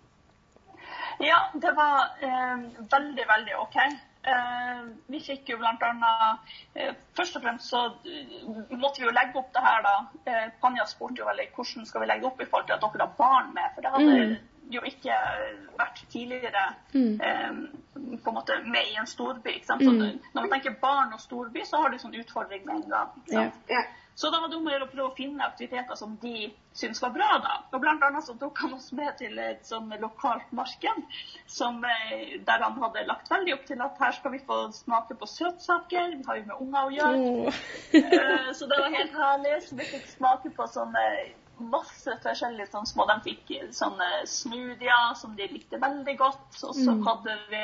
Ja, det var eh, veldig, veldig OK. Eh, vi fikk jo blant annet eh, Først og fremst så eh, måtte vi jo legge opp det her, da. Eh, Panja spurte jo veldig hvordan skal vi legge opp i forhold til at dere har barn med. For det hadde Mm. jo ikke vært tidligere Mm. eh, på en måte med i en storby. Ikke sant? Så Mm. når man tenker barn og storby, så har du sånn utfordring med en gang. Ikke sant? Ja. Så da var det om å gjøre å prøve å finne aktiviteter som de syntes var bra. da. Og Blant annet så tok han oss med til et sånn lokalt marked som, eh, der han hadde lagt veldig opp til at her skal vi få smake på søtsaker. Vi har jo med unger å gjøre. Eh, Så det var helt herlig. Så vi fikk smake på sånne masse forskjellige sånne små De fikk sånne smoothier som de likte veldig godt. Og så Mm. hadde vi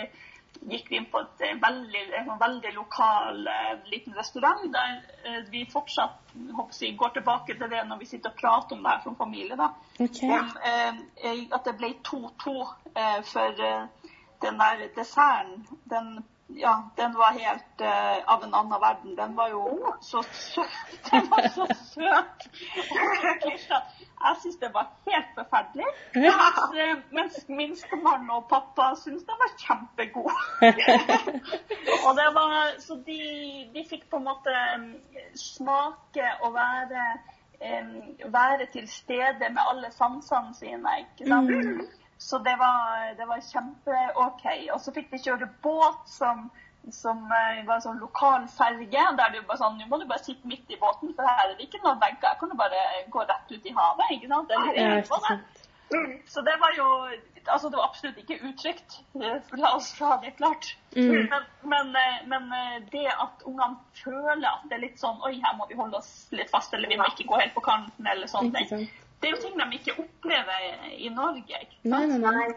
gikk vi inn på et eh, veldig, en sånn veldig lokal eh, liten restaurant der eh, vi fortsatt håper jeg, går tilbake til det når vi sitter og prater om det her som familie. da. Okay. Om, eh, at det ble 2-2 eh, for den der desserten. Den, ja, den var helt uh, av en annen verden. Den var jo så søt. Den var så søt. Jeg syns det var helt forferdelig. Mens, eh, mens minstemann og pappa syns den var kjempegod. Og det var, så de, de fikk på en måte smake og være, um, være til stede med alle sansene sine. ikke sant? Mm. Så det var, det var kjempe-OK. Og så fikk de kjøre båt som, som eh, var en sånn lokal ferge. Der du bare sånn Nå må du bare sitte midt i båten, for her er det ikke noen vegger. Her kan du bare gå rett ut i havet. ikke sant? Eller Ja, det. Så det var jo Altså, det var absolutt ikke utrygt. eh, La oss ha det klart. Mm. Men, men, eh, men det at ungene føler at det er litt sånn Oi, her må vi holde oss litt fast, eller vi må ikke gå helt på kanten, eller sånn. Ikke Det, er jo ting de ikke opplever i Norge. ikke sant? Nei, nei, nei.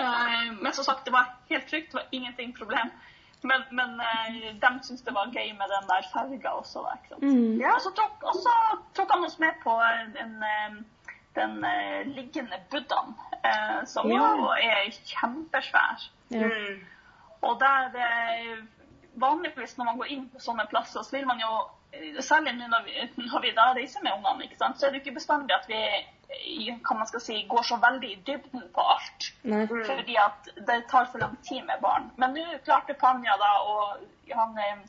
Eh, Men som sagt, det var helt trygt. Det var ingenting problem. Men, men eh, de syntes det var gøy med den der ferga også. Da, ikke sant? Mm. Og så tok, tok han oss med på en, en, eh, den eh, liggende buddhaen, som Ja. jo er kjempesvær. Ja. Mm. Og der Vanligvis når man går inn på sånne plasser, så vil man jo Særlig nå når vi, når vi da reiser med ungene, ikke sant, så er det ikke bestandig at vi hva kan man skal si, går så veldig i dybden på alt. Mm. Fordi at det tar for lang tid med barn. Men nå klarte Panja da, å han eh,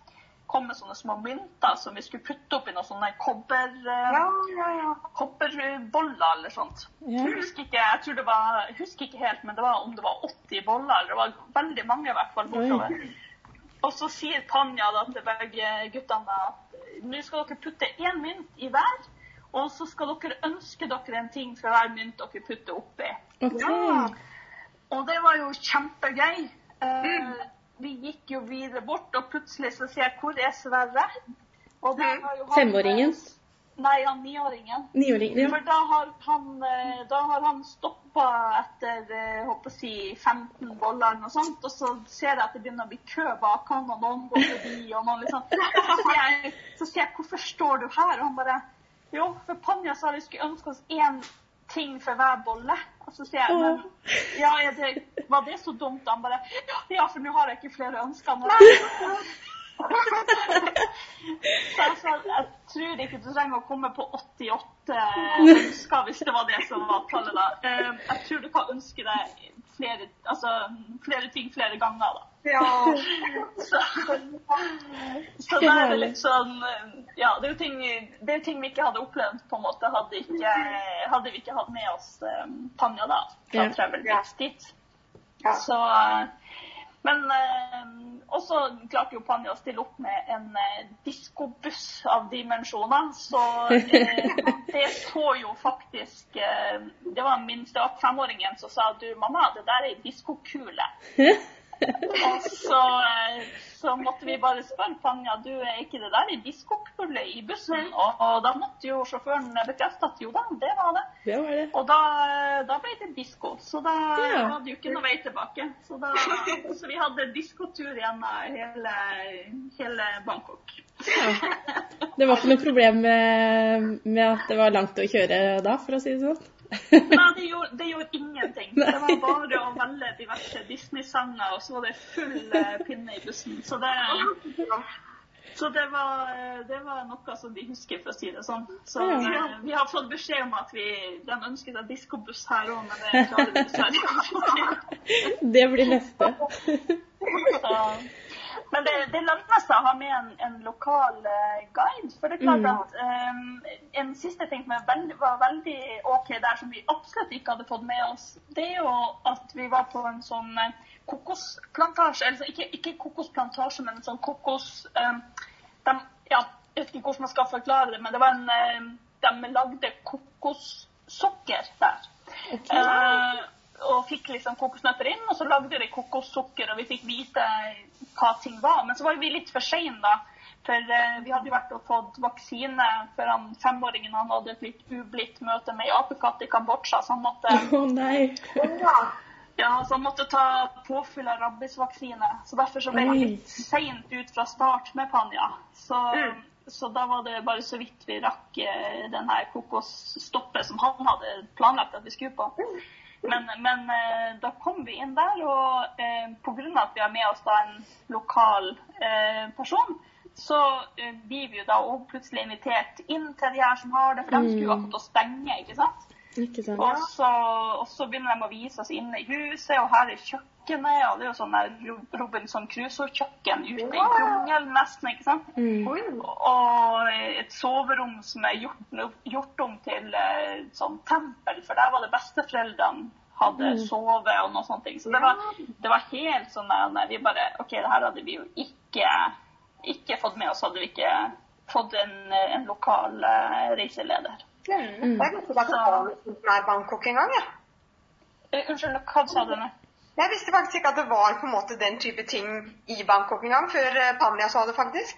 kom med sånne små mynter som vi skulle putte oppi noen sånne kobber, eh, Ja, ja, ja. kobberboller eller sånt. Jeg husker ikke, jeg tror det var, jeg husker ikke helt, men det var om det var 80 boller. Det var veldig mange i hvert fall bortover. Og så sier Panja da til begge guttene at nå skal dere putte én mynt i hver, og så skal dere ønske dere en ting for hver mynt dere putter oppi. Okay. Ja. Og det var jo kjempegøy. Eh, vi gikk jo videre bort, og plutselig så sier jeg hvor er Sverre? Og da har jo han- Femåringen? Nei, han niåringen. Niåringen, Ja. For da har han, eh, da har han stoppa etter eh, håper å si 15 boller eller noe sånt, og så ser jeg at det begynner å bli kø bak han, og noen går forbi, og noen liksom Så sier jeg, så sier jeg 'Hvorfor står du her?' Og han bare Jo, for Panja sa vi skulle ønske oss én ting for hver bolle. Og så sier jeg men ja, det, var det så dumt? Han bare Ja, for nå har jeg ikke flere ønsker. Nå.» Så jeg tror ikke du trenger å komme på 88 ønsker, hvis det var det som var tallet da. Eh, Jeg tror du kan ønske deg flere, altså, flere ting flere ganger, da. Ja. Så, så det er litt sånn Ja, det er jo ting, det er ting vi ikke hadde opplevd, på en måte, hadde, ikke, hadde vi ikke hatt med oss um, Tanja da, fra Ja. Travel Dates dit. Ja. Så Men eh, også klarte jo Panja å stille opp med en eh, diskobuss av dimensjoner. Så eh, det så jo faktisk eh, Det var minst det femåringen som sa du, mamma, det der er ei diskokule. Og så, eh, så måtte vi bare spørre Panja, du er ikke det der i diskokule i bussen? Og, og da måtte jo sjåføren bekrefte at jo da, det var det. Det var det. Og da, da ble det disko, så da Ja. var det jo ikke noe vei tilbake. Så, da, så vi hadde diskotur gjennom hele, hele Bangkok. Ja. Det var ikke noe problem med, med at det var langt å kjøre da, for å si det sånn. Nei, det gjorde, det gjorde ingenting. Det var bare å velge diverse Disney-sanger, og så var det full eh, pinne i bussen. Så det, så det, var, eh, det var noe som de husker, for å si det sånn. Så Ja. eh, vi har fått beskjed om at vi, de ønsker seg diskobuss her òg, men det klarer vi dessverre ikke. Det blir neste. Så, men det, det lønner seg å ha med en, en lokal uh, guide. For det er klart Mm. at um, en siste ting som veldig, var veldig OK der, som vi absolutt ikke hadde fått med oss, det er jo at vi var på en sånn eh, kokosplantasje. Altså ikke, ikke kokosplantasje, men en sånn kokos... Um, de, ja, jeg vet ikke hvordan man skal forklare det, men det var en De lagde kokossokker der. Eh, og fikk liksom kokosnøtter inn, og så lagde de kokossukker, og vi fikk vite hva ting var. Men så var vi litt for seine, da. For eh, vi hadde jo vært og fått vaksine for han femåringen. Han hadde et litt ublidt møte med ei apekatt i Kambodsja, så han måtte, Å nei. ja, så han måtte ta påfyll av rabiesvaksine. Så derfor så ble han litt seint ut fra start med Panja. Så, Mm. så da var det bare så vidt vi rakk eh, den her kokosstoppet som han hadde planlagt at vi skulle på. Men, men eh, da kom vi inn der, og eh, pga. at vi har med oss da en lokal eh, person, så eh, blir vi jo da også plutselig invitert inn til de her som har det, for de skulle jo akkurat å stenge, ikke sant. Ikke sant? Og så, og så begynner de å vise oss inne i huset, og her er kjøkkenet, og det er jo sånn der Robinson Crusoe-kjøkken ute i krongel, nesten, ikke sant. Mm. Og et soverom som er gjort, gjort om til eh, sånn tempel, for der var det besteforeldrene hadde sovet og noe sånt. Så det var, det var helt sånn der, vi bare OK, det her hadde vi jo ikke, ikke fått med oss, hadde vi ikke fått en, en lokal eh, reiseleder. Mm. Jeg visste ikke at det sånt nær Bangkok engang. Ja. Eh, unnskyld, hva sa du nå? Jeg visste faktisk ikke at det var på en måte den type ting i Bangkok engang, før eh, Panja sa det faktisk.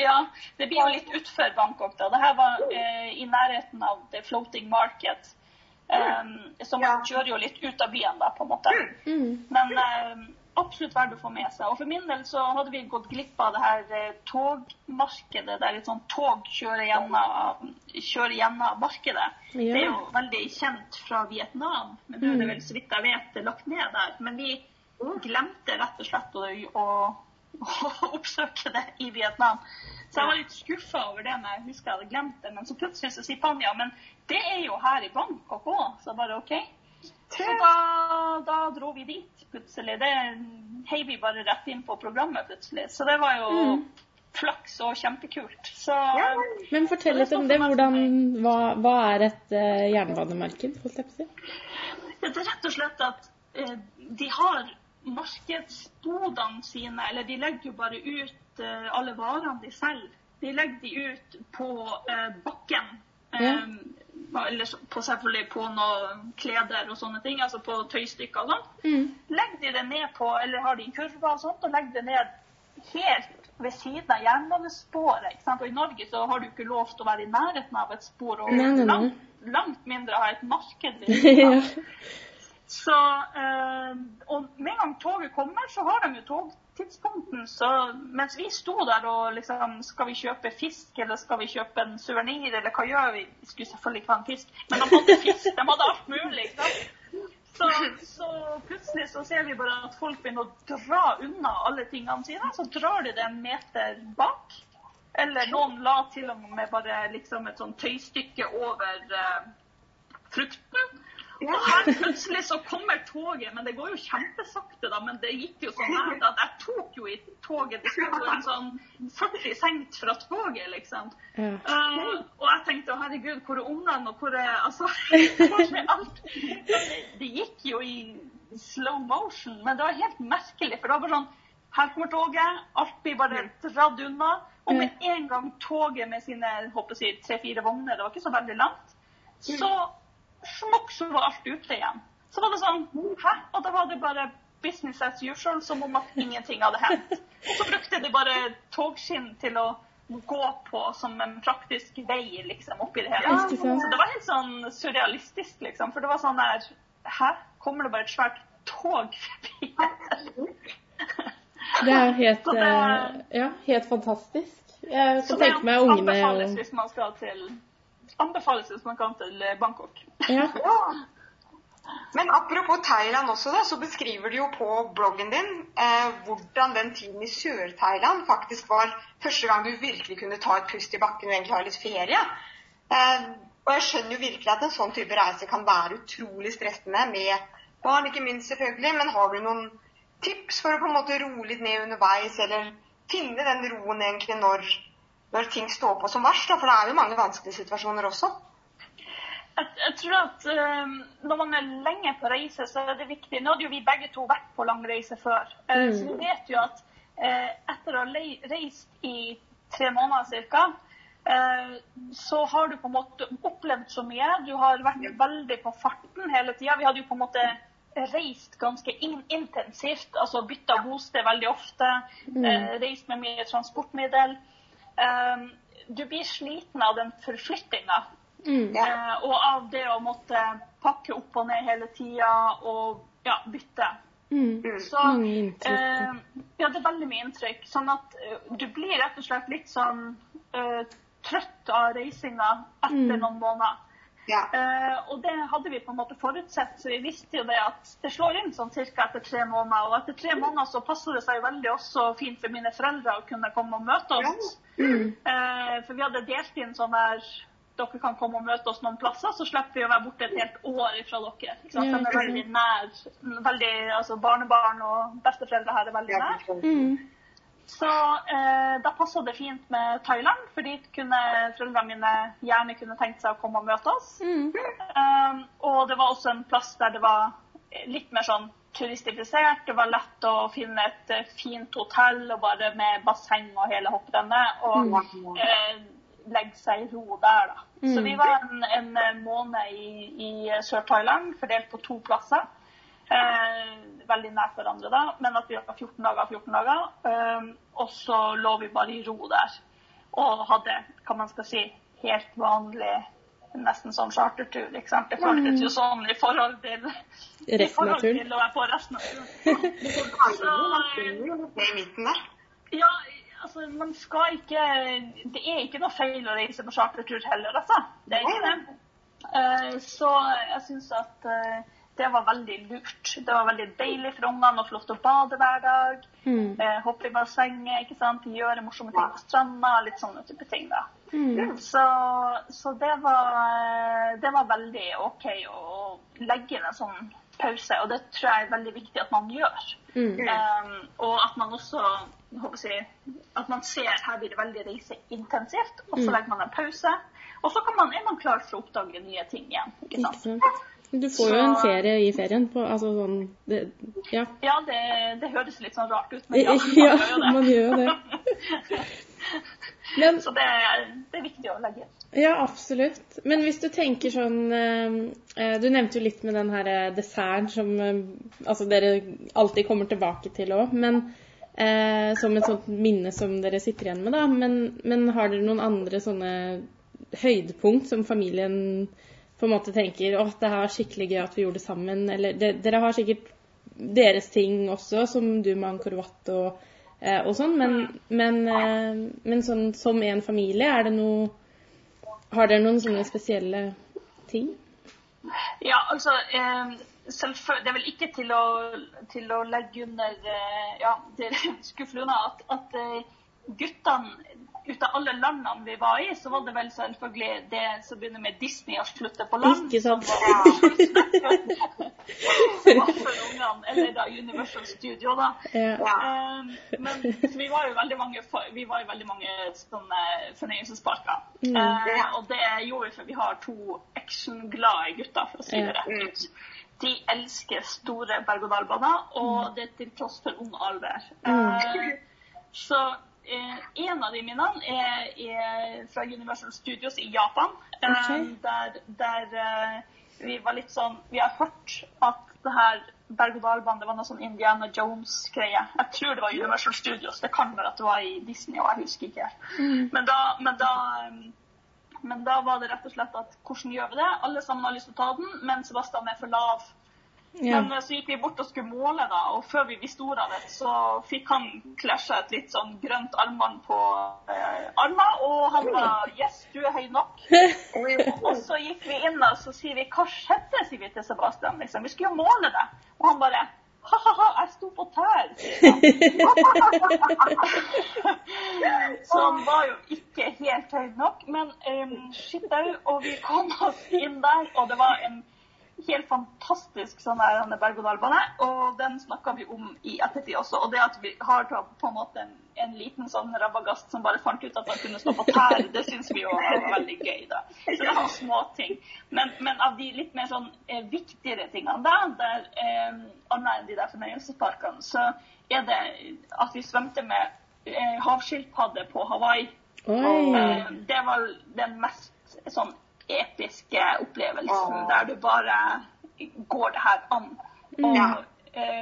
Ja, det blir jo litt utfor Bangkok. da. Det her var eh, i nærheten av The Floating Market. Um, så man Ja. kjører jo litt ut av byen, da, på en måte. Mm. Men eh, absolutt verdt å få med seg. Og for min del så hadde vi gått glipp av det her eh, togmarkedet, der et sånt tog kjører gjennom, kjører gjennom markedet. Ja. Det er jo veldig kjent fra Vietnam, men nå er det vel så vidt jeg vet lagt ned der. Men vi glemte rett og slett å, å, å oppsøke det i Vietnam. Så jeg var litt skuffa over det, men jeg husker jeg hadde glemt det. Men så plutselig så sier Panja men det er jo her i Bangkok òg. Så bare OK. Så da, da dro vi dit plutselig. Det heiv vi bare rett inn på programmet plutselig. Så det var jo Mm. flaks og kjempekult. Så Ja. Men fortell litt om det. Hvordan, hva, hva er et uh, jernbanemarked? holdt jeg på å si? det er rett og slett at uh, de har markedsbodene sine, eller de legger jo bare ut uh, alle varene de selger. De legger de ut på uh, bakken. Ja. Eller på, selvfølgelig på noen kleder og sånne ting, altså på tøystykker og sånn. Mm. Legger de det ned på, eller har de kurver og sånt, og legger det ned helt ved siden av jernbanesporet. ikke sant? Og I Norge så har du ikke lov til å være i nærheten av et spor, og Nei, nei, nei. langt, langt mindre ha et marked Liksom. Så, eh, og med en gang toget kommer, så har de jo togtidspunkten. Så mens vi sto der og liksom Skal vi kjøpe fisk, eller skal vi kjøpe en suvenir, eller hva gjør vi? Vi skulle selvfølgelig ikke ha en fisk, men de hadde fisk. De hadde alt mulig. Så, så plutselig så ser vi bare at folk begynner å dra unna alle tingene sine. Så drar de det en meter bak. Eller noen la til og med bare liksom et sånn tøystykke over eh, frukten. Og her plutselig så kommer toget, men det går jo kjempesakte, da. Men det gikk jo sånn her at jeg tok jo i toget. Det sto gå en sånn 40 sengt fra toget, liksom. Ja. Uh, og jeg tenkte å herregud, hvor er ungene, og hvor er Altså, hvor er alt? Det, gikk jo i slow motion, men det var helt merkelig. For det var bare sånn Her kommer toget, alt blir bare dratt unna. Og med en gang toget med sine tre-fire vogner, det var ikke så veldig langt, så smokk, så var alt ute igjen. Så var det sånn Hæ? Og da var det bare business as usual, som om at ingenting hadde hendt. Og så brukte de bare togskinn til å gå på som en praktisk vei, liksom, oppi det hele. Så det var helt sånn surrealistisk, liksom. For det var sånn der Hæ? Kommer det bare et svært tog forbi? Det er helt, det- eh, ja, helt fantastisk. Jeg Så kan det tenke meg ungene anbefales og hvis man skal til Anbefales hvis man kan til Bangkok. ja. Ja. Men apropos Thailand også, da, så beskriver du jo på bloggen din eh, hvordan den tiden i Sør-Thailand faktisk var første gang du virkelig kunne ta et pust i bakken og egentlig ha litt ferie. Eh, og jeg skjønner jo virkelig at en sånn type reise kan være utrolig stressende med barn, ikke minst selvfølgelig. Men har du noen tips for å på en måte roe litt ned underveis, eller finne den roen egentlig når, når ting står på som verst? For det er jo mange vanskelige situasjoner også. Jeg, jeg tror at eh, når man er lenge på reise, så er det viktig Nå hadde jo vi begge to vært på lang reise før. Eh, Mm. Så vi vet jo at uh, etter å ha reist i tre måneder ca., eh, så har du på en måte opplevd så mye. Du har vært veldig på farten hele tida. Vi hadde jo på en måte reist ganske in intensivt, altså bytta bosted veldig ofte. Mm. reist med mye transportmiddel. Eh, du blir sliten av den forflyttinga. Mm. Ja. Eh, og av det å måtte pakke opp og ned hele tida og ja, bytte. Mm. Så Mange inntrykk. eh, ja, det er veldig mye inntrykk. Sånn at eh, du blir rett og slett litt sånn eh, trøtt av reisinga etter Mm. noen måneder. Ja. Uh, og det hadde vi på en måte forutsett, så vi visste jo det at det slår inn sånn ca. etter tre måneder. Og etter tre måneder så passer det seg veldig også fint for mine foreldre å kunne komme og møte oss. Mm. Uh, for vi hadde delt inn sånn der dere kan komme og møte oss noen plasser, så slipper vi å være borte et helt år fra dere. Ikke sant? De er veldig nær. Veldig, altså Barnebarn og besteforeldre her er veldig nær. Mm. Så eh, da passa det fint med Thailand, for dit kunne foreldrene mine gjerne kunne tenkt seg å komme og møte oss. Mm. Um, og det var også en plass der det var litt mer sånn turistifisert. Det var lett å finne et eh, fint hotell og bare med basseng og hele hopprennet. Og eh, legge seg i ro der, da. Så Mm. vi var en, en måned i, i Sør-Thailand, fordelt på to plasser. Eh, veldig nært hverandre da, men at vi var 14 dager 14 dager. Um, og så lå vi bare i ro der. Og hadde, hva man skal si, helt vanlig nesten sånn chartertur. ikke sant? Det føltes jo sånn i forhold til, i forhold til å være på resten av turen. Det i midten der. ja, altså man skal ikke Det er ikke noe feil å reise på chartertur heller, altså. Det er ikke det. Eh, så jeg syns at eh, det var veldig lurt. Det var veldig deilig for ungene å få lov til å bade hver dag. Mm. eh, hoppe i bassenget, ikke sant? gjøre morsomme ting på stranda. Litt sånne type ting. da. Mm. Så, så det, var, det var veldig OK å legge inn en sånn pause, og det tror jeg er veldig viktig at man gjør. Mm. Um, og at man også håper jeg, at man ser her blir det veldig reiseintensivt, og så Mm. legger man en pause. Og så kan man, er man klar for å oppdage nye ting igjen. ikke Ikke sant? Du får jo en ferie i ferien på altså sånn det, Ja. Ja, det, det høres litt sånn rart ut, men ja, Ja, man gjør jo det. man gjør jo det. Men Så det, er- det er viktig å legge inn. Ja, absolutt. Men hvis du tenker sånn eh, eh, Du nevnte jo litt med den her eh, desserten som altså dere alltid kommer tilbake til òg. Men Eh, som et sånt minne som dere sitter igjen med, da. Men, men har dere noen andre sånne høydepunkt som familien på en måte tenker at det her var skikkelig gøy at vi gjorde det sammen. Eller det, dere har sikkert deres ting også, som du med Angkor Wat og, eh, og sånn. Men, men, eh, men sånn som en familie, er det noe Har dere noen sånne spesielle ting? Ja, altså eh, Det er vel ikke til å, til å legge under eh, ja, det skuffer unna at, at eh, guttene ut av alle landene vi var i, så var det vel selvfølgelig det som begynner med Disney og slutter på land. Ikke sant? Som var, for ungene, eller da Universal Studio, da. Ja. Um, men vi var jo veldig mange, vi var jo veldig mange sånne fornøyelsesparker. Mm. Uh, og det gjorde vi for vi har to actionglade gutter, for å si det rett ut. De elsker store berg-og-dal-baner, og det er til tross for ung alder. Uh, så en av de minnene er, er fra Universal Studios i Japan. Okay. Der, der eh, vi var litt sånn Vi har hørt at det her Berg og Dal-bandet var noe sånn Indiana Jones-greie. Jeg tror det var Universal Studios. Det kan være at det var i Disney, og jeg husker ikke. Men da, men da eh, men da var det rett og slett at hvordan gjør vi det? Alle sammen har lyst til å ta den, men Sebastian er for lav. Ja. Men eh, så gikk vi bort og skulle måle, da, og før vi visste ordet av det, så fikk han klasja et litt sånn grønt armbånd på eh, armen, og han var Yes, du er høy nok. Og så gikk vi inn og så sier vi Hva skjedde, sier vi til Sebastian. liksom. Vi skulle jo måle det. Og han bare Ha-ha-ha, jeg sto på tær, så han var jo ikke helt høy nok. Men um, shit au, og vi kom oss inn der, og det var en helt fantastisk sånn er denne berg-og-dal-bane, og den snakka vi om i ettertid også. Og det at vi har på en måte en, en liten sånn rabagast som bare fant ut at han kunne stå på tær, det syns vi jo var veldig gøy, da. Så det små småting. Men, men av de litt mer sånn eh, viktigere tingene da, der eh, annet enn de der fornøyelsesparkene, så er det at vi svømte med eh, havskilpadde på Hawaii. Og, Eh, det var den mest sånn episke opplevelsen oh. der du bare går det her an. Og Ja.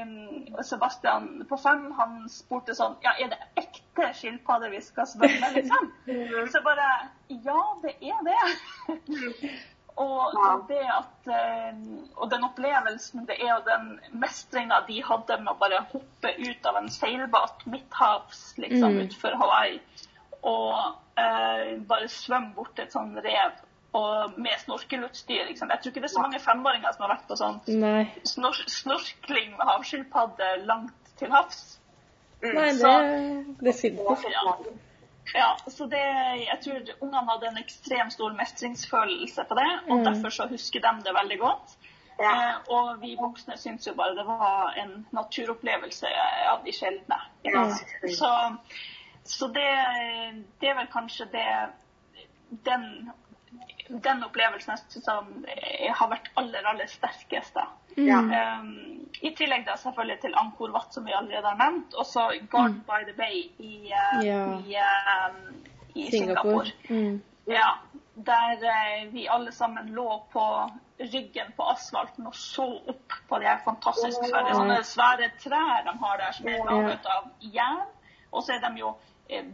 um, Sebastian på fem han spurte sånn Ja, er det ekte skilpadder vi skal svømme, liksom? Så bare Ja, det er det. Og det at Og den opplevelsen, det er og den mestringa de hadde med å bare hoppe ut av en seilbåt midthavs, liksom, Mm. utenfor Hawaii, og uh, bare svømme bort til et sånn rev og med snorkelutstyr. Liksom. Jeg tror ikke det er så mange femåringer som har vært på sånn Nei. snor snorkling med havskilpadde langt til havs. Nei, det Så- definitivt. Ja. Ja, så det, jeg tror ungene hadde en ekstremt stor mestringsfølelse på det, og Mm. derfor så husker de det veldig godt. Ja. Eh, og vi voksne syns jo bare det var en naturopplevelse av de sjeldne. Ja. Så, så det, det er vel kanskje det den, den opplevelsen jeg synes som, eh, har vært aller, aller sterkest. da. Ja. Um, I tillegg da selvfølgelig til Angkor Wat, som vi allerede har nevnt, og så Garden by the Bay i, uh, Ja. i, um, i Singapore. Singapore. Mm. Ja, der uh, vi alle sammen lå på ryggen på asfalten og så opp på de her fantastiske svære, sånne svære trær de har der, som er laget av jern. Og så er de jo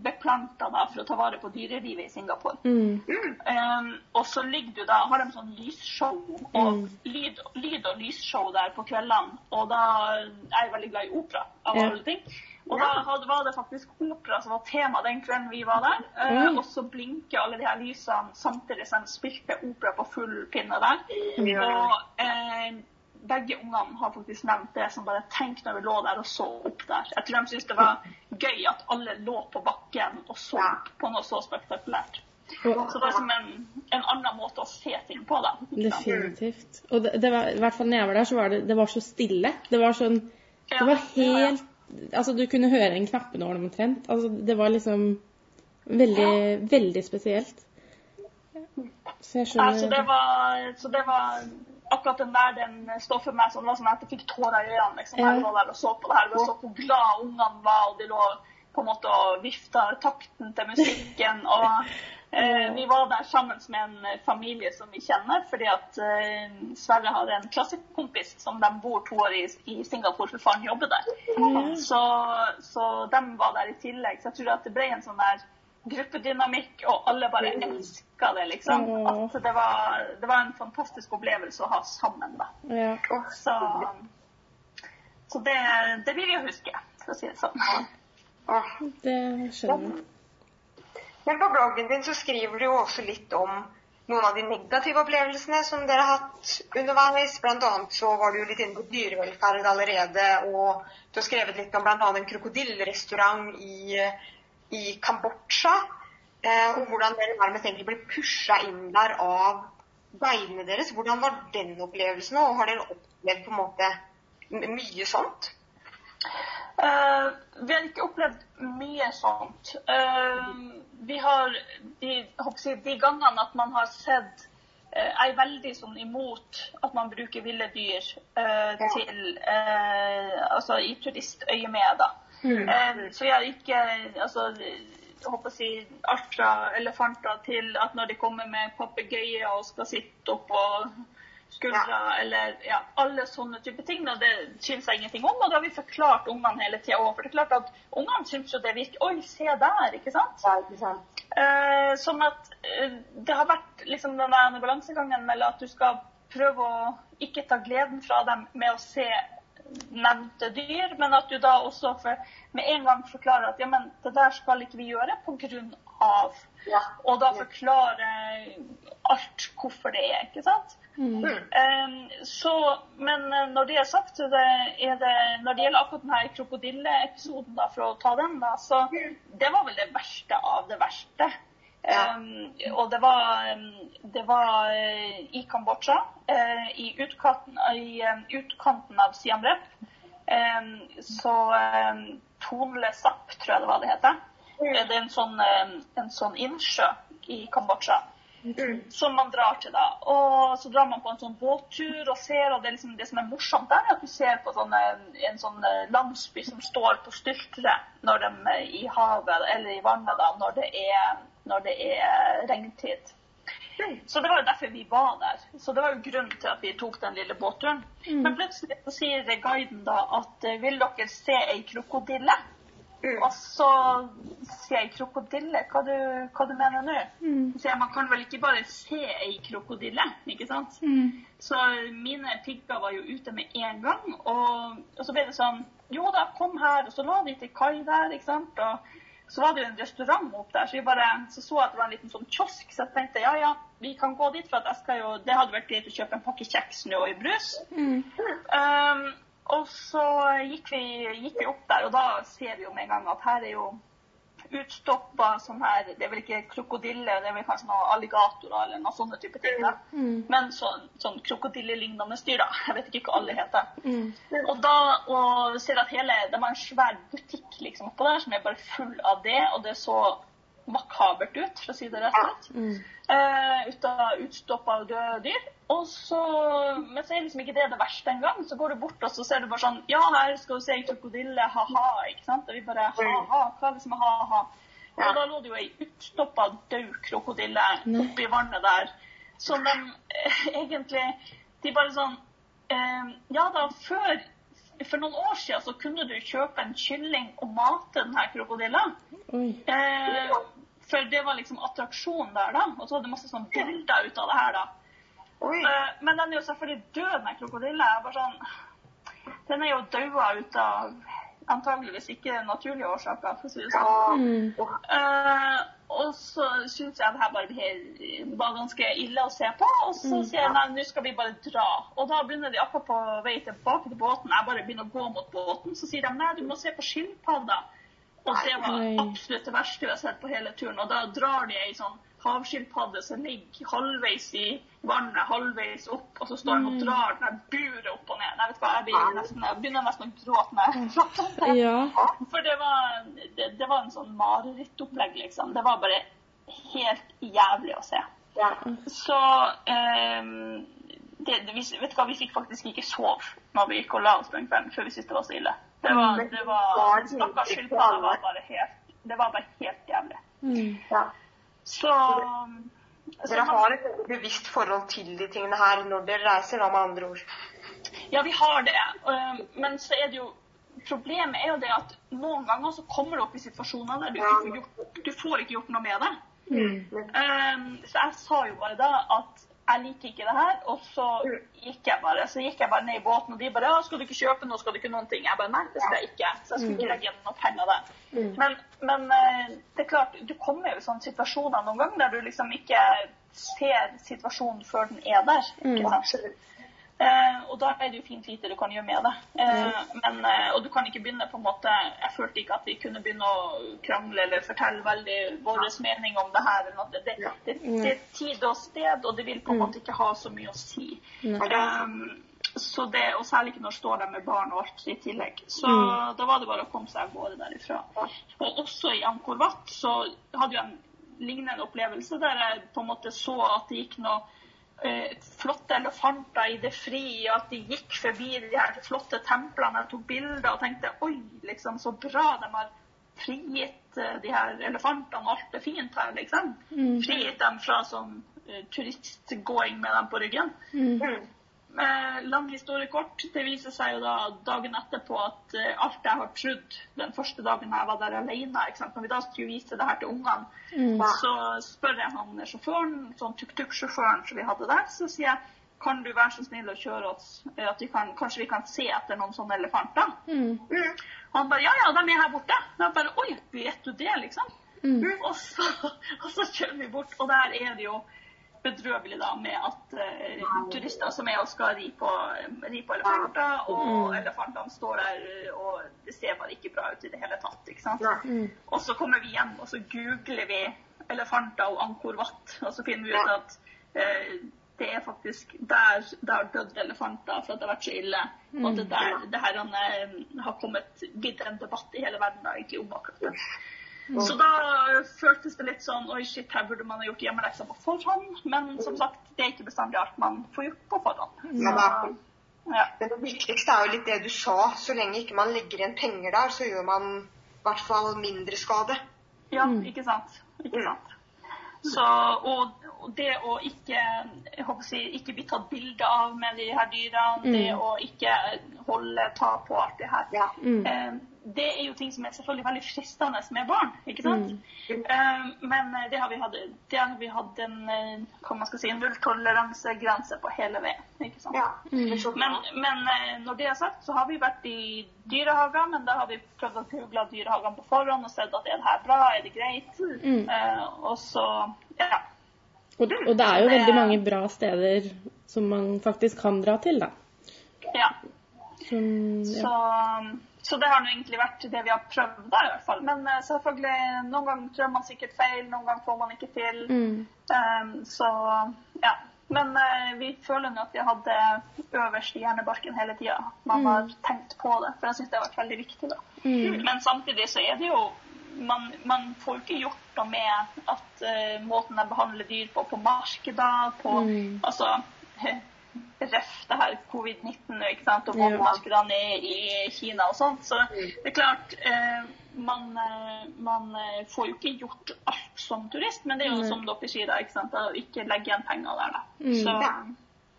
beplanta da for å ta vare på dyrelivet i Singapore. Mm. Um, og så ligger du da, har de sånn lysshow og Mm. lyd, lyd og lysshow der på kveldene. Og da er jeg veldig glad i opera, av alle ting. Og da hadde, var det faktisk opera som var tema den kvelden vi var der. Uh, og så blinker alle de her lysene samtidig som de spilte opera på full pinne der. Og eh, begge ungene har faktisk nevnt det som bare tenk når vi lå der og så opp der. Jeg tror de syntes det var gøy at alle lå på bakken og så opp på noe så spektakulært. Så det er som en, en annen måte å se ting på, da. definitivt. Og det, det var, i hvert fall når jeg var der, så var det, det var så stille. Det var sånn Det var ja, ja. helt Altså, du kunne høre en knappenål omtrent. Altså, det var liksom veldig, veldig spesielt. Så jeg Ja, så det var, så det var akkurat den der den står for meg sånn, sånn at jeg fikk tårer i øynene liksom, jeg lå der og så på det her. Og så hvor glad ungene var, og de lå på en måte og vifta takten til musikken. Og Eh, vi var der sammen med en eh, familie som vi kjenner, fordi at eh, Sverre har en klassekompis som de bor to år i, i Singapore, for faren jobber der. Så, så de var der i tillegg. Så jeg tror at det ble en sånn der gruppedynamikk, og alle bare elska det, liksom. At det var, det var en fantastisk opplevelse å ha sammen, da. Ja. Så, så det, det vil jeg huske, for å si det sånn. Ja, Det skjønner jeg. Men på bloggen din så skriver du jo også litt om noen av de negative opplevelsene som dere har hatt underveis. Blant annet så var du jo litt inne på dyrevelferd allerede, og du har skrevet litt om bl.a. en krokodillerestaurant i, i Kambodsja. Eh, og hvordan dere nærmest egentlig ble pusha inn der av guidene deres. Hvordan var den opplevelsen, og har dere opplevd på en måte mye sånt? Uh, vi har ikke opplevd mye sånt. Uh, vi har de, jeg de gangene at man har sett uh, Jeg er veldig sånn imot at man bruker ville dyr til Altså i turistøyemed, da. Eh, så jeg har ikke altså, jeg håper å si alt fra elefanter til at når de kommer med papegøyer og skal sitte oppå skuldra, eller ja, alle sånne type ting. Og det syns jeg ingenting om, og det har vi forklart ungene hele tida òg. For det er klart at ungene syns jo det virker Oi, se der, ikke sant? Ja, ikke sant? Eh, sånn at eh, det har vært liksom den der balansegangen mellom at du skal prøve å ikke ta gleden fra dem med å se nevnte dyr, men at du da også for, med en gang forklarer at ja, men det der skal ikke vi gjøre på grunn av. Ja. Og da forklare alt hvorfor det er, ikke sant? Mm. Um, så, men eh, når det er sagt, så det, er det, når det gjelder akkurat denne krokodilleepisoden, for å ta den, da, så det var vel det verste av det verste. Ja. Um, og det var, det var eh, i Kambodsja, uh, i, utkanten, i um, utkanten av Siam Reap. Um, så um, Tonle Sap, tror jeg det var det heter. Mm. Det er en sånn, en sånn innsjø i Kambodsja som man drar til. da. Og så drar man på en sånn båttur og ser, og det, liksom, det som er morsomt der, er at du ser på sånne, en sånn eh, landsby som står på styltre når de i havet eller i vannet da, når det er, når det er regntid. Så det var jo derfor vi var der. Så det var jo grunnen til at vi tok den lille båtturen. Men plutselig så sier guiden da at eh, vil dere se ei krokodille? Og så sier jeg krokodille, hva du, hva du mener nå? Så jeg man kan vel ikke bare se ei krokodille, ikke sant? Så mine pigger var jo ute med en gang, og, og så ble det sånn, jo da, kom her, og så la de til kai der, ikke sant? Og så var det jo en restaurant opp der, så vi bare så, så at det var en liten sånn kiosk, så jeg tenkte ja, ja, vi kan gå dit, for at jeg skal jo, det hadde vært greit å kjøpe en pakke kjeks nå i brus. Um, og så gikk vi, gikk vi opp der, og da ser vi jo med en gang at her er jo utstoppa sånn her Det er vel ikke krokodille, det er vel kanskje noen alligatorer eller noen sånne type ting. da. Men sånn, sånn krokodillelignende dyr, da. Jeg vet ikke hva alle heter. Og da og ser at hele Det var en svær butikk liksom oppå der som er bare full av det, og det så makabert ut, for å si det rett og slett, ut av utstoppa og døde dyr. Og så, men så er liksom ikke det det verste engang. Så går du bort og så ser du bare sånn Ja, her skal du se en krokodille, ha-ha. ikke sant? Og vi bare ha-ha. Hva er det som er ha-ha? Og da lå det jo ei utstoppa død krokodille oppi vannet der. Som de eh, egentlig De bare sånn eh, Ja da, før for noen år siden så kunne du kjøpe en kylling og mate denne krokodillen. Oi. Eh, for det var liksom attraksjonen der, da. Og så var det masse sånn bilder ut av det her, da. Eh, men den er jo selvfølgelig død, den krokodilla. Jeg Bare sånn, den er jo daua ut av antageligvis ikke naturlige årsaker, for å si det sånn. Eh, og så syns jeg det her bare var ganske ille å se på. Og så sier jeg nei, nå skal vi bare dra. Og da begynner de akkurat på vei tilbake til båten. Jeg bare begynner å gå mot båten. Så sier de nei, du må se på skilpadda. Og det var Oi. absolutt det verste vi har sett på hele turen. Og da drar de ei sånn havskilpadde som ligger halvveis i vannet, halvveis opp, og så står de og drar den der buret opp og ned. Jeg vet hva, jeg, blir nesten, jeg begynner nesten å gråte når jeg prater om det. Ja. For det var, det, det var en sånn marerittopplegg, liksom. Det var bare helt jævlig å se. Ja. Så ehm, det, det, vi, vet du hva, vi fikk faktisk ikke sove når vi gikk og la oss den kvelden, før vi syntes det var så ille. Det var, det var Stakkars skilpadde var bare helt Det var bare helt jævlig. Mm. Ja. Så, så Dere har et bevisst forhold til de tingene her når dere reiser, da, med andre ord. Ja, vi har det. Eh, Men så er det jo Problemet er jo det at noen ganger så kommer du opp i situasjoner der du ikke får gjort, du får ikke gjort noe med det. Mm. Så jeg sa jo bare da at jeg liker ikke det her, og så gikk jeg bare så gikk jeg bare ned i båten, og de bare ja, 'Skal du ikke kjøpe noe? Skal du ikke noen ting?' Jeg bare nei, det skal jeg ikke. Så jeg skulle ikke legge igjen noen penger der. Men, men eh, det er klart, du kommer jo i sånne situasjoner noen ganger der du liksom ikke ser situasjonen før den er der. ikke sant? Eh, og da er det jo fint lite du kan gjøre med det. Eh, men, eh, og du kan ikke begynne på en måte Jeg følte ikke at vi kunne begynne å krangle eller fortelle veldig vår mening om det her. Det, det, det, det er tid og sted, og det vil på en måte ikke ha så mye å si. Um, så det, og særlig ikke når står der med barn og alt i tillegg. Så da var det bare å komme seg av gårde derifra. Og også i Angkor Wat så hadde jeg en lignende opplevelse der jeg på en måte så at det gikk noe flotte elefanter i det fri, og at de gikk forbi de her flotte templene. Jeg tok bilder og tenkte oi, liksom, så bra de har frigitt eh, de her elefantene, alt er fint her, liksom. Frigitt dem fra sånn eh, turistgåing med dem på ryggen. Eh, lang historie kort. Det viser seg jo da dagen etterpå at eh, alt jeg har trodd den første dagen jeg var der alene ikke sant? Når vi da skulle vise det her til ungene, så spør jeg han sjåføren, sånn tuk-tuk-sjåføren som vi hadde der, så sier jeg kan du være så snill å kjøre oss, eh, at vi kan, kanskje vi kan se etter noen sånne elefanter? Og han bare ja, ja, de er her borte. Og jeg bare oi, vet du det, liksom? Og, så, og så kjører vi bort, og der er det jo bedrøvelig da med at uh, turister som er og skal ri på, ri på elefanter, og elefantene står der, og det ser bare ikke bra ut i det hele tatt. ikke sant? Og så kommer vi hjem, og så googler vi elefanter og Angkor Wat, og så finner vi ut at uh, det er faktisk der det har dødd elefanter for at det har vært så ille. Og at det der det her han, har kommet videre en debatt i hele verden da, egentlig om akkurat det. Så da føltes det litt sånn Oi, shit, her burde man ha gjort hjemmeleksa på forhånd. Men som sagt, det er ikke bestandig alt man får gjort på forhånd. Ja, det akkurat. Ja. Men det viktigste er jo litt det du sa. Så lenge ikke man legger igjen penger der, så gjør man i hvert fall mindre skade. Ja, ikke sant. Ikke sant. Så, og, og det å ikke jeg håper å si, ikke bli tatt bilde av med de her dyrene, det å ikke holde ta på alt det her, Ja. eh, det er jo ting som er selvfølgelig veldig fristende med barn. ikke sant? Eh, men eh, det har vi hatt, det har vi hatt en eh, hva man skal si, en nulltoleransegrense på hele veien. ikke sant? Ja. det bra. Men, men uh, når det er sagt, så har vi vært i dyrehager, men da har vi prøvd å google dyrehagene på forhånd og sett at er det her bra, er det greit? Eh, og så, ja. Og, og det er jo veldig mange bra steder som man faktisk kan dra til, da. ja. Som, ja. Så, så det har nå egentlig vært det vi har prøvd da, i hvert fall. Men uh, selvfølgelig, noen ganger trør man sikkert feil, noen ganger får man ikke til. Mm. Um, så ja. Men uh, vi føler nå at vi hadde øverst i hjernebarken hele tida. Man har tenkt på det, for jeg syns det har vært veldig viktig. da. Men samtidig så er det jo man, man får jo ikke gjort noe med at uh, måten de behandler dyr på på markeder, på altså ref det her covid-19 ikke sant, og våpenmarkedene i, Kina og sånt. Så det er klart eh, man, eh, man eh, får jo ikke gjort alt som turist, men det er jo som dere sier, da, ikke sant, å ikke legge igjen penger der, da. Så, Ja.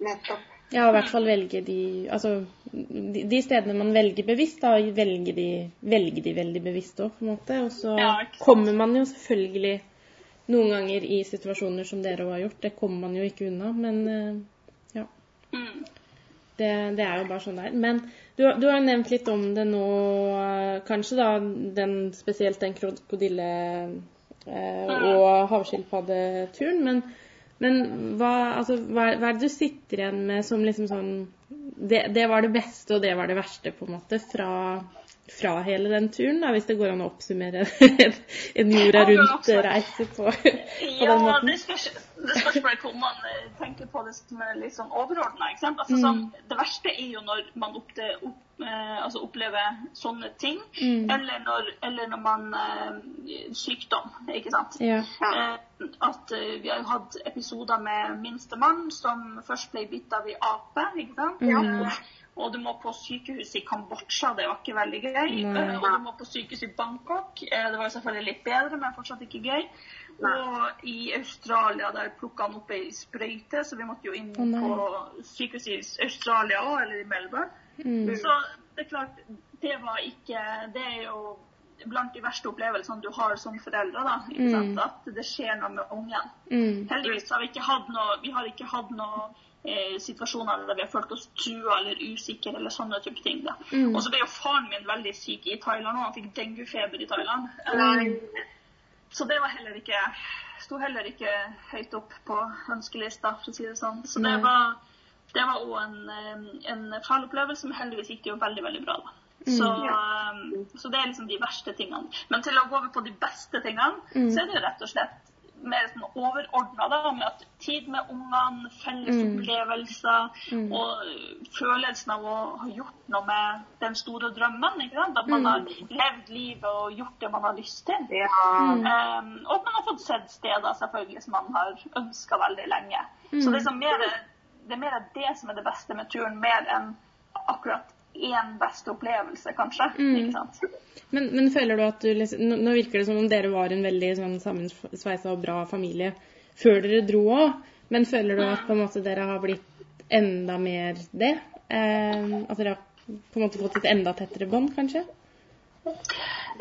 Nettopp. Ja, i hvert fall velge de Altså, de, de stedene man velger bevisst, da, velge de, velge de veldig bevisst òg, på en måte. Og så Ja, kommer man jo selvfølgelig noen ganger i situasjoner som dere òg har gjort. Det kommer man jo ikke unna, men. Mm, Det, det er jo bare sånn det er. Men du, du har nevnt litt om det nå, kanskje da den, spesielt den krokodille- eh, og havskilpaddeturen. Men, men hva, altså, hva, hva er det du sitter igjen med som liksom sånn det, det var det beste, og det var det verste, på en måte, fra, fra hele den turen? da, Hvis det går an å oppsummere en jorda rundt-reise på, på den Ja, det spørs, det spørs bare hvordan man eh, tenker på det som er litt sånn overordna. Altså, sånn, det verste er jo når man opp, opp, eh, altså opplever sånne ting, eller, når, eller når man eh, Sykdom, ikke sant. Ja. Eh, at eh, vi har jo hatt episoder med minstemann som først ble bitt av ei ape. ikke sant? Eh, og du må på sykehus i Kambodsja, det var ikke veldig gøy. Nei. Eh, og du må på sykehus i Bangkok. Eh, det var jo selvfølgelig litt bedre, men fortsatt ikke gøy. Og i Australia der plukka han opp ei sprøyte, så vi måtte jo inn nei. på sykehuset i Australia òg, eller i Melbourne. Mm. Så det er klart, det var ikke Det er jo blant de verste opplevelsene du har som foreldre, da. Ikke Mm. sant? At det skjer noe med ungen. Mm. Heldigvis har vi ikke hatt noe Vi har ikke hatt noe eh, situasjoner der vi har følt oss trua eller usikre eller sånne type ting. da. Mm. Og så ble jo faren min veldig syk i Thailand, og han fikk denguefeber i Thailand. Mm. Så det var heller ikke sto heller ikke høyt opp på ønskelista, for å si det sånn. Så det var det var òg en, eh, en fæl opplevelse, men heldigvis gikk det jo veldig, veldig bra. da. Så, ja. så det er liksom de verste tingene. Men til å gå over på de beste tingene, Mm. så er det rett og slett mer sånn overordna, da, med at tid med ungene, felles Mm. opplevelser Mm. og følelsen av å ha gjort noe med den store drømmen. ikke sant? At man Mm. har levd livet og gjort det man har lyst til. Ja. Mm. Um, og at man har fått sett steder selvfølgelig som man har ønska veldig lenge. Mm. Så det er, sånn mer, det er mer det som er det beste med turen, mer enn akkurat én beste opplevelse, kanskje. Mm. Ikke sant? Men, men føler du at du liksom Nå nå virker det som om dere var en veldig sånn sammensveisa og bra familie før dere dro òg, men føler du at måte dere har blitt enda mer det? Eh, at dere har på en måte fått et enda tettere bånd, kanskje?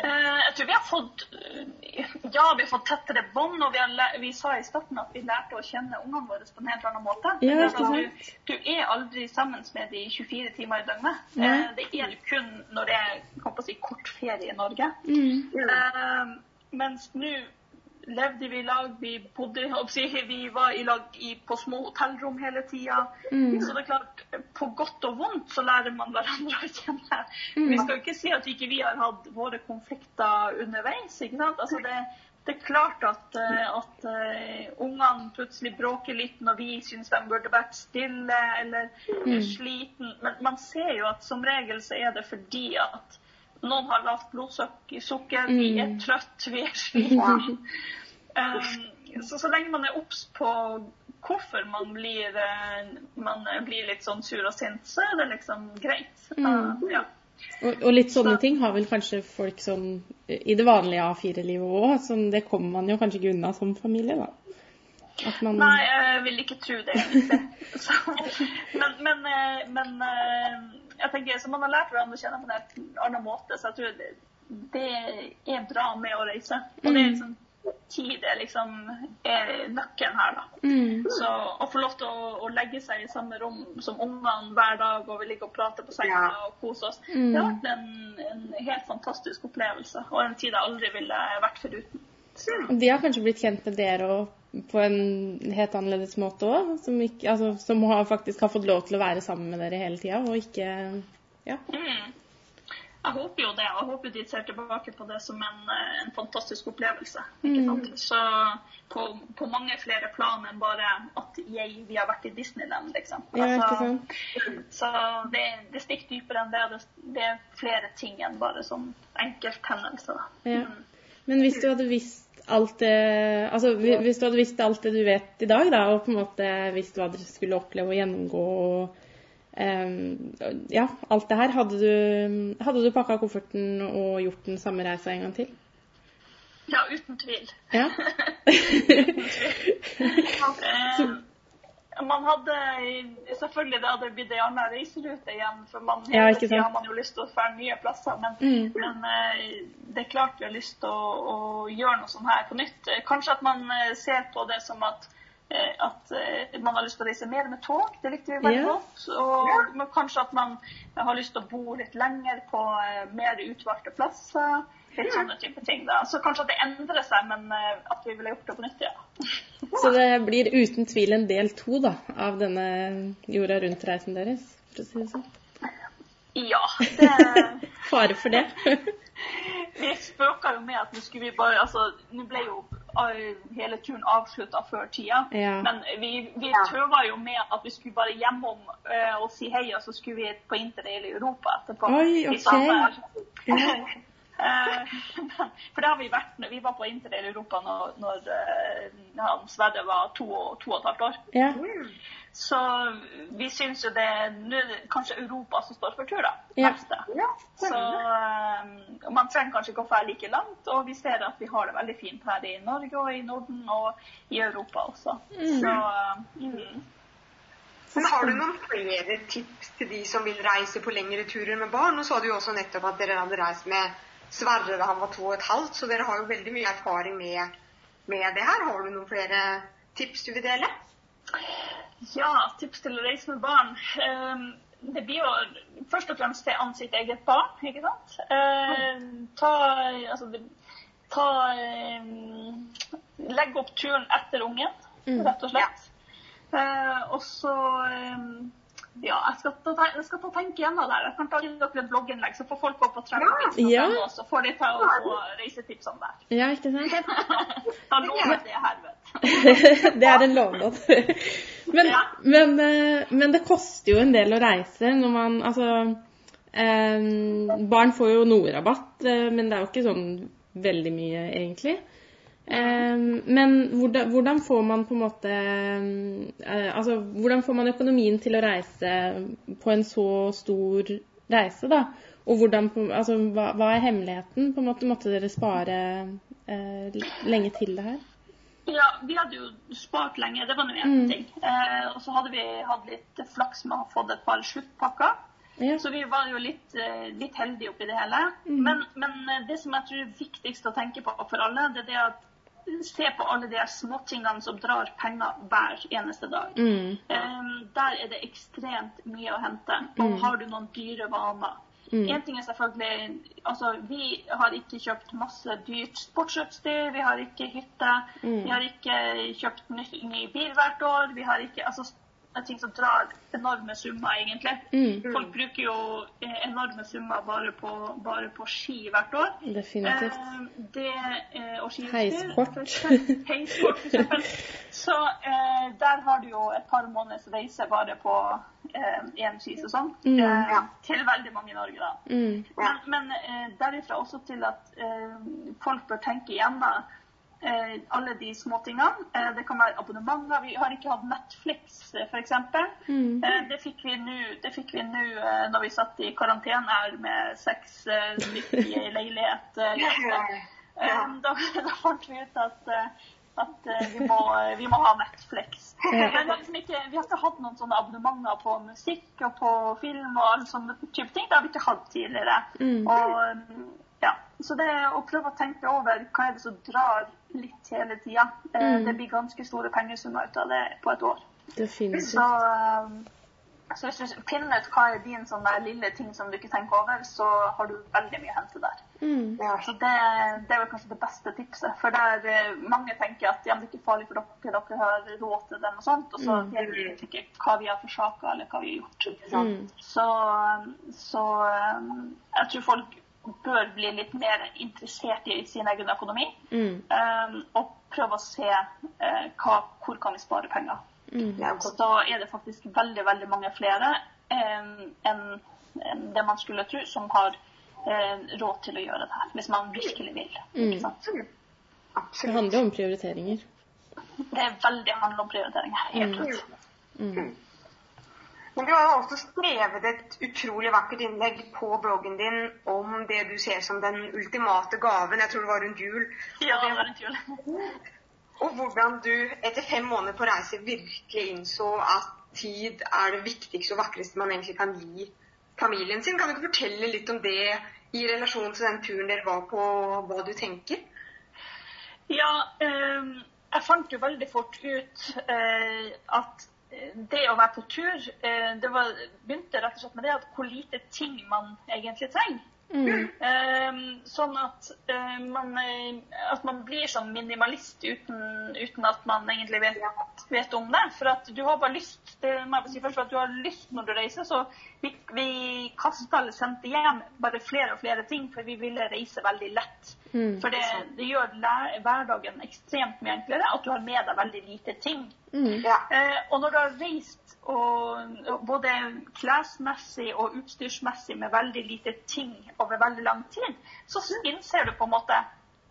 Eh, jeg tror vi har fått eh, Ja, vi har fått tettere bånd, og vi, har, læ- vi sa i starten at vi lærte å kjenne ungene våre på en helt annen måte. Ja, Det er sånn, sant? du, du er aldri sammen med de 24 timer i døgnet. Ja. Eh, det er du kun når det er si, kort ferie i Norge. Mm. Uh, mens nå levde vi i lag, vi bodde Vi var i lag i, på små hotellrom hele tida. Mm. Så det er klart, på godt og vondt så lærer man hverandre å kjenne. Mm. Vi skal ikke si at ikke vi har hatt våre konflikter underveis. ikke sant? Altså det, det er klart at, eh, at eh, ungene plutselig bråker litt når vi syns de burde vært stille eller mm. sliten. Men man ser jo at som regel så er det fordi at noen har lavt blodsukker, vi er Mm. trøtt, vi er slitne. Um, så så lenge man er obs på hvorfor man blir, eh, man blir litt sånn sur og sint, så er det liksom greit. Mm. Uh, ja. Og, og litt sånne ting har vel kanskje folk sånn i det vanlige A4-livet òg. Sånn, det kommer man jo kanskje ikke unna som familie, da. Man Nei, jeg vil ikke tro det. Så, men men, eh, men jeg tenker, så man har lært hverandre å kjenne på en annen måte, så jeg tror det, det er bra med å reise. Og det er liksom tid er liksom er nøkkelen her, da. mm. Så å få lov til å, å legge seg i samme rom som ungene hver dag, og vi ligger og prater på senga Ja. og koser oss, Mm. det har vært en, en helt fantastisk opplevelse. Og en tid jeg aldri ville vært foruten. De har kanskje blitt kjent med dere og på en helt annerledes måte òg, som, ikke- altså, som har, faktisk har fått lov til å være sammen med dere hele tida, og ikke Ja. mm. Jeg håper jo det, og jeg håper de ser tilbake på det som en, eh, en fantastisk opplevelse. Ikke Mm. Så på, på mange flere plan enn bare at jeg, vi har vært i Disneyland, liksom. Ja, Altså? Så det, det stikker dypere enn det, det, er flere ting enn bare sånn enkelthendelser. hendelse Ja. Mm. Men hvis du hadde visst alt det Altså hvi- hvis du hadde visst alt det du vet i dag, da, og på en måte visst hva dere skulle oppleve og gjennomgå og um, ja, alt det her, hadde du, hadde du pakka kofferten og gjort den samme reisa en gang til? Ja, uten tvil. Ja. Eh, man hadde Selvfølgelig det hadde blitt en annen reiserute igjen, for man, Ja, hele ikke tida har man jo lyst til å dra nye plasser. Men, Mm. men eh, det er klart vi har lyst til å, å gjøre noe sånt her på nytt. Kanskje at man eh, ser på det som at eh, at man har lyst til å reise mer med tog, det likte vi veldig godt. Og kanskje at man har lyst til å bo litt lenger på mer utvalgte plasser. Litt sånne type ting. da. Så kanskje at det endrer seg, men eh, at vi ville gjort det på nytt, ja. Så det blir uten tvil en del to da, av denne jorda rundt-reisen deres, for å si det sånn. Ja. Det, Fare for det. vi spøka jo med at nå skulle vi bare Altså, nå ble jo eh, hele turen avslutta før tida. Ja. Men vi, vi Ja. tøva jo med at vi skulle bare hjemom uh, og si hei, og så skulle vi på interrail i Europa etterpå. Oi, ok. Eh, For det har vi vært når vi var på interrail i Europa når, når eh, han Sverre var to og, to og et halvt år. Ja. Så vi syns jo det Nå er kanskje Europa som står for tur, da. Ja. Neste. Ja, Så, eh, man trenger kanskje ikke å dra like langt, og vi ser at vi har det veldig fint her i Norge og i Norden og i Europa også. Så mm. Men har du noen flere tips til de som vil reise på lengre turer med barn? Nå sa du jo også nettopp at dere hadde reist med Sverre da han var to og et halvt, så dere har jo veldig mye erfaring med, med det her. Har du noen flere tips du vil dele? Ja, tips til å reise med barn. Um, det blir jo først og fremst se an sitt eget barn, ikke sant. Um, ta, altså, ta um, Legg opp turen etter ungen, rett og slett. Uh, og så ja, jeg skal, ta, jeg skal ta tenke gjennom det. Jeg kan ta dere et blogginnlegg, så får folk gå på traveltips.no, Ja. og så får de ta og få reisetipsene der. Ja, ikke sant? Da lover jeg det herved. det er en lovnad. Men, Ja. men, eh, men det koster jo en del å reise når man Altså eh, Barn får jo noe rabatt, eh, men det er jo ikke sånn veldig mye, egentlig. Eh, men hvordan, får man på en måte eh, Altså, hvordan får man økonomien til å reise på en så stor reise, da? Og hvordan, altså, hva, hva er hemmeligheten? På en måte Måtte dere spare eh, lenge til det her? Ja, vi hadde jo spart lenge, det var nå én Mm. ting. Eh, og så hadde vi hatt litt flaks med å ha fått et par sluttpakker. Ja. Så vi var jo litt, eh, litt heldige oppi det hele. Men, men eh, det som jeg tror er viktigst å tenke på for alle, det er det at se på alle de småtingene som drar penger hver eneste dag. Mm. Um, der er det ekstremt mye å hente. Og har du noen dyre vaner? Mm. En ting er selvfølgelig altså Vi har ikke kjøpt masse dyrt sportsutstyr, vi har ikke hytte, Mm. vi har ikke kjøpt ny, ny bil hvert år. Vi har ikke altså det er ting som drar enorme summer, egentlig. Mm. Folk bruker jo eh, enorme summer bare på, bare på ski hvert år. Definitivt. Eh, det, eh, og Heisport. Heisport, for eksempel. Så eh, der har du jo et par måneders reise bare på én skisesong. Mm. Eh, Ja. til veldig mange i Norge, da. Mm. Men, men eh, derifra også til at eh, folk bør tenke igjen, eh, alle de småtingene. Eh, det kan være abonnementer. Vi har ikke hatt Netflix, eh, f.eks. Mm. Eh, det fikk vi nå eh, når vi satt i karantene her med seks eh, stykker i leilighet. Eh, Eh, da, da fant vi ut at, eh, at eh, vi, må, vi må ha Netflix. Liksom ikke, vi har ikke hatt noen sånne abonnementer på musikk og på film og alle sånne type ting. Det har vi ikke hatt tidligere. Mm. Og, mm, ja, så det å prøve å tenke over hva er det som drar litt hele tida. Eh, Mm. Det blir ganske store pengesummer ut av det på et år. Definitivt. Så, um, så hvis du finner ut hva er din sånn lille ting som du ikke tenker over, så har du veldig mye å hente der. Mm. Ja. Så det, det er vel kanskje det beste tipset. For der eh, mange tenker at ja, det er ikke farlig for dere, dere har råd til den og sånt. Og så Mm. vet vi ikke hva vi har forsaka eller hva vi har gjort. Mm. Så, så jeg tror folk bør bli litt mer interessert i sin egen økonomi. Mm. um, og prøve å se uh, hva, hvor kan vi spare penger. Mm. Så da er det faktisk veldig, veldig mange flere eh, enn en det man skulle tro, som har eh, råd til å gjøre det her. Hvis man virkelig vil. Mm. Ikke sant? Det handler om prioriteringer. Det er veldig handler om prioriteringer. Helt Mm. Men du har jo også skrevet et utrolig vakkert innlegg på bloggen din om det du ser som den ultimate gaven. Jeg tror det var rundt jul. Ja, det var rundt jul. Og hvordan du etter fem måneder på reise virkelig innså at tid er det viktigste og vakreste man egentlig kan gi familien sin. Kan du ikke fortelle litt om det i relasjon til den turen dere var på, hva du tenker? Ja, eh, jeg fant jo veldig fort ut eh, at det å være på tur, eh, det var, begynte rett og slett med det at hvor lite ting man egentlig trenger. Mm. Eh, sånn at, eh, man, at man blir sånn minimalist uten, uten at man egentlig vet, vet om det. For at du har bare lyst det må jeg si først, for at du har lyst når du reiser. Så vi, vi kasta eller sendte hjem bare flere og flere ting, for vi ville reise veldig lett. Mm. For det, det gjør hverdagen ekstremt mye enklere at du har med deg veldig lite ting. Mm. Ja. Eh, og når du har reist og, og både klesmessig og utstyrsmessig med veldig lite ting over veldig lang tid, så innser du på en måte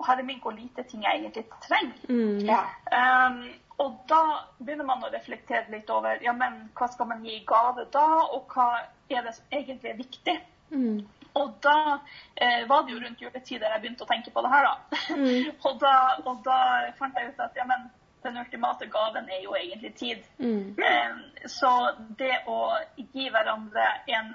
herre min, hvor lite ting jeg egentlig trenger. Mm. Ja. Um, og da begynner man å reflektere litt over ja, men hva skal man gi i gave da, og hva er det som egentlig er viktig. Mm. Og da eh, var det jo rundt juletider jeg begynte å tenke på det her, da. Mm. og, da og da fant jeg ut at ja, men den ultimate gaven er jo egentlig tid. Mm. Eh, så det å gi hverandre en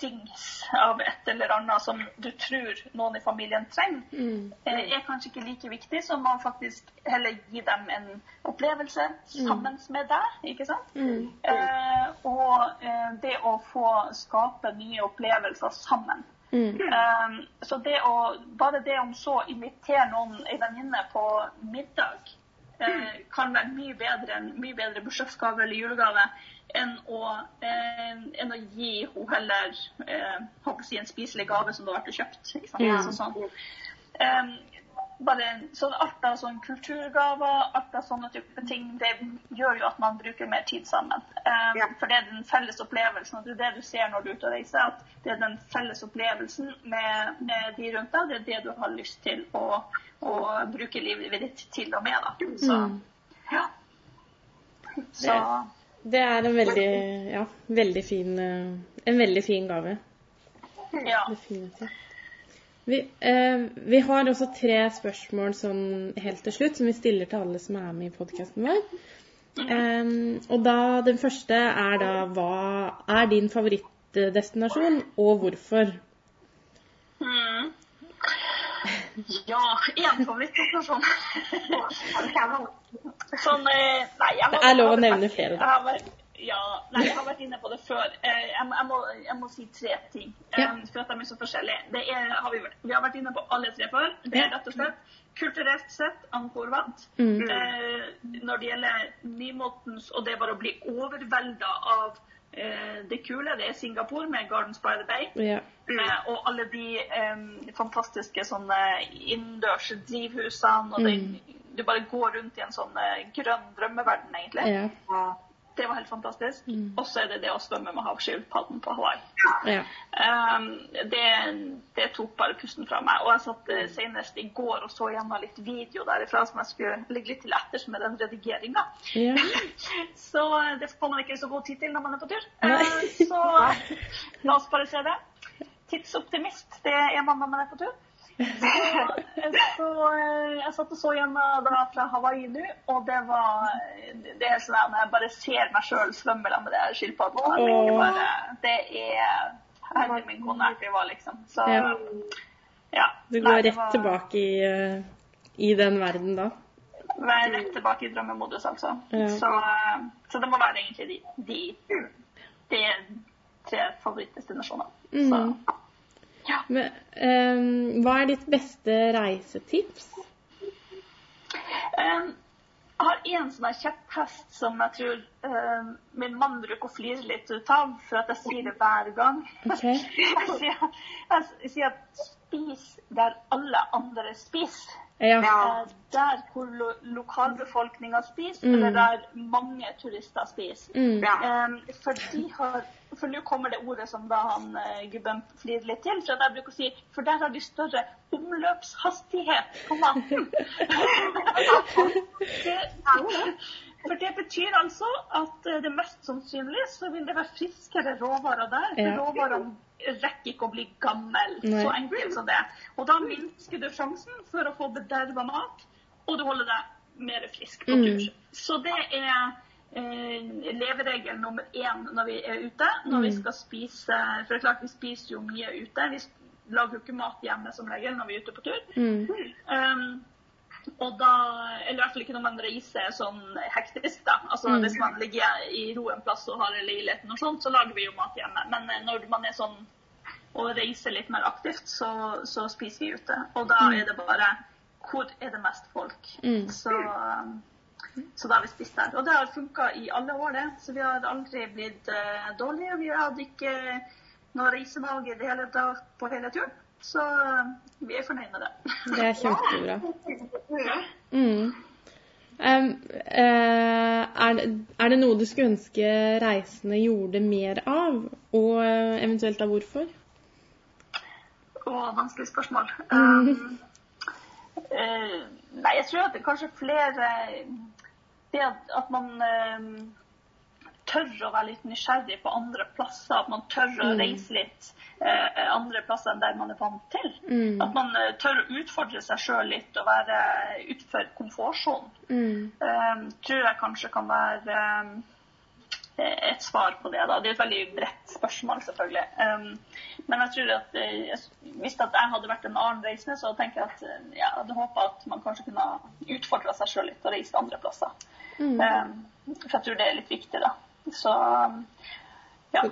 dings av et eller annet som du tror noen i familien trenger, Mm. eh, er kanskje ikke like viktig som å faktisk heller gi dem en opplevelse sammen med deg, ikke sant? Mm. Eh, og eh, det å få skape nye opplevelser sammen. Mm. Eh, så det å, bare det om så invitere noen, ei venninne på middag, kan være mye bedre enn mye bedre bursdagsgave eller julegave enn å, eh, enn å gi henne heller eh, si, en spiselig gave som du har vært kjøpt. Ikke sant? Så sånn. Eh, bare sånn alt av sånn kulturgaver, alt av sånne type ting, det gjør jo at man bruker mer tid sammen. Um, Ja. For det er den felles opplevelsen, og det er det du ser når du er ute og reiser, at det er den felles opplevelsen med, med de rundt deg, det er det du har lyst til å, å bruke livet ditt til og med. Da. Så, Mm. ja. Så, Det er en veldig, ja, veldig fin, eh, en veldig fin gave. ja. Definitivt. Vi, eh, vi har også tre spørsmål sånn helt til slutt som vi stiller til alle som er med i podkasten vår. Eh, og da, Den første er da hva er din favorittdestinasjon, og hvorfor? Mm. Ja, én favorittdestinasjon. sånn eh, Nei, jeg har Det er lov å nevne flere, da. Ja, nei, jeg har vært inne på det før. Eh, Jeg, må- jeg, må, jeg må si tre ting, eh, Ja. for at de er så forskjellige. Det er, har vi, vi har vært inne på alle tre før. Det er rett og slett kulturelt sett Angkor Wat. Mm. Eh, når det gjelder nymotens og det bare å bli overvelda av eh, det kule, det er Singapore med Gardens by the Bay. Ja. Eh, og alle de eh, fantastiske sånne innendørs drivhusene. Og det, du bare går rundt i en sånn eh, grønn drømmeverden, egentlig. Ja. Det var helt fantastisk. Mm. Og så er det det å svømme med havskilpadden på Hawaii. ja. Um, det, det tok bare pusten fra meg. Og jeg satt eh, senest i går og så gjennom litt video derifra som jeg skulle ligge litt til etters med den redigeringa. ja. Så eh, det får man ikke så god tid til når man er på tur. Eh, Så la oss bare se det. Tidsoptimist, det er man når man er på tur. Så, så jeg satt og så gjennom da fra Hawaii nå, og det var Det er sånn at jeg bare ser meg sjøl svømme sammen med de skilpaddene. Det er Herre min, kone vi var, liksom. Så Ja. ja. Du går Nei, rett var- tilbake i, eh, i den verden da. være rett tilbake i drømmemodus, altså. Ja. Så, eh, så det må være egentlig de, de, de tre favorittdestinasjonene. Så Mhm. Ja. Men, um, hva er ditt beste reisetips? Um, jeg har en sånn her kjepphest som jeg tror eh, min mann bruker å flire litt ut av, for at jeg sier det hver gang. Okay. Jeg sier, jeg sier at spis der alle andre spiser. Ja. Der hvor lo lokalbefolkninga spiser, Mm. eller der mange turister spiser. Mm. Um, for de har For nå kommer det ordet som da han uh, gubben flirer litt til. For at jeg bruker å si For der har de større omløpshastighet på maten. det, for det betyr altså at uh, det mest sannsynlig så vil det være friskere råvarer der. For Ja. råvarene rekker ikke å bli gammel. Nei. Så enkelt som det. Og da minsker du sjansen for å få bederva mat, og du holder deg mer frisk på Mm. tur. Så det er eh, leveregel nummer én når vi er ute. Når vi Mm. skal spise For det er klart, vi spiser jo mye ute. Vi lager jo ikke mat hjemme som regel når vi er ute på tur. Mm. Um, og da, eller i hvert fall ikke når man reiser sånn hektisk, da. Altså Mm. Hvis man ligger i ro en plass og har leiligheten og sånt, så lager vi jo mat hjemme. Men eh, når man er sånn og reiser litt mer aktivt, så, så spiser vi ute. Og da Mm. er det bare hvor er det mest folk? Mm. Så, så da har vi spist der. Og det har funka i alle år, det. Så vi har aldri blitt uh, dårlige. Vi hadde ikke noe reisemage i det hele tatt på hele turen. Så uh, vi er fornøyd med det. Det er kjempebra. Mm. Um, uh, er, det, er det noe du skulle ønske reisende gjorde mer av, og uh, eventuelt da hvorfor? Å, vanskelig spørsmål. Um, uh, nei, jeg tror at det kanskje flere Det at, at man eh, tør å være litt nysgjerrig på andre plasser. At man tør å Mm. reise litt eh, andre plasser enn der man er vant til. Mm. At man eh, tør å utfordre seg sjøl litt og være utenfor komfortsonen. Mm. Eh, tror jeg kanskje kan være eh, et svar på det. da. Det er et veldig bredt spørsmål, selvfølgelig. Um, men jeg tror at eh, hvis at jeg hadde vært en annen reisende, så tenker jeg at eh, jeg hadde håpa at man kanskje kunne utfordra seg sjøl litt og reist andre plasser. Mm. Um, for jeg tror det er litt viktig, da. Så ja.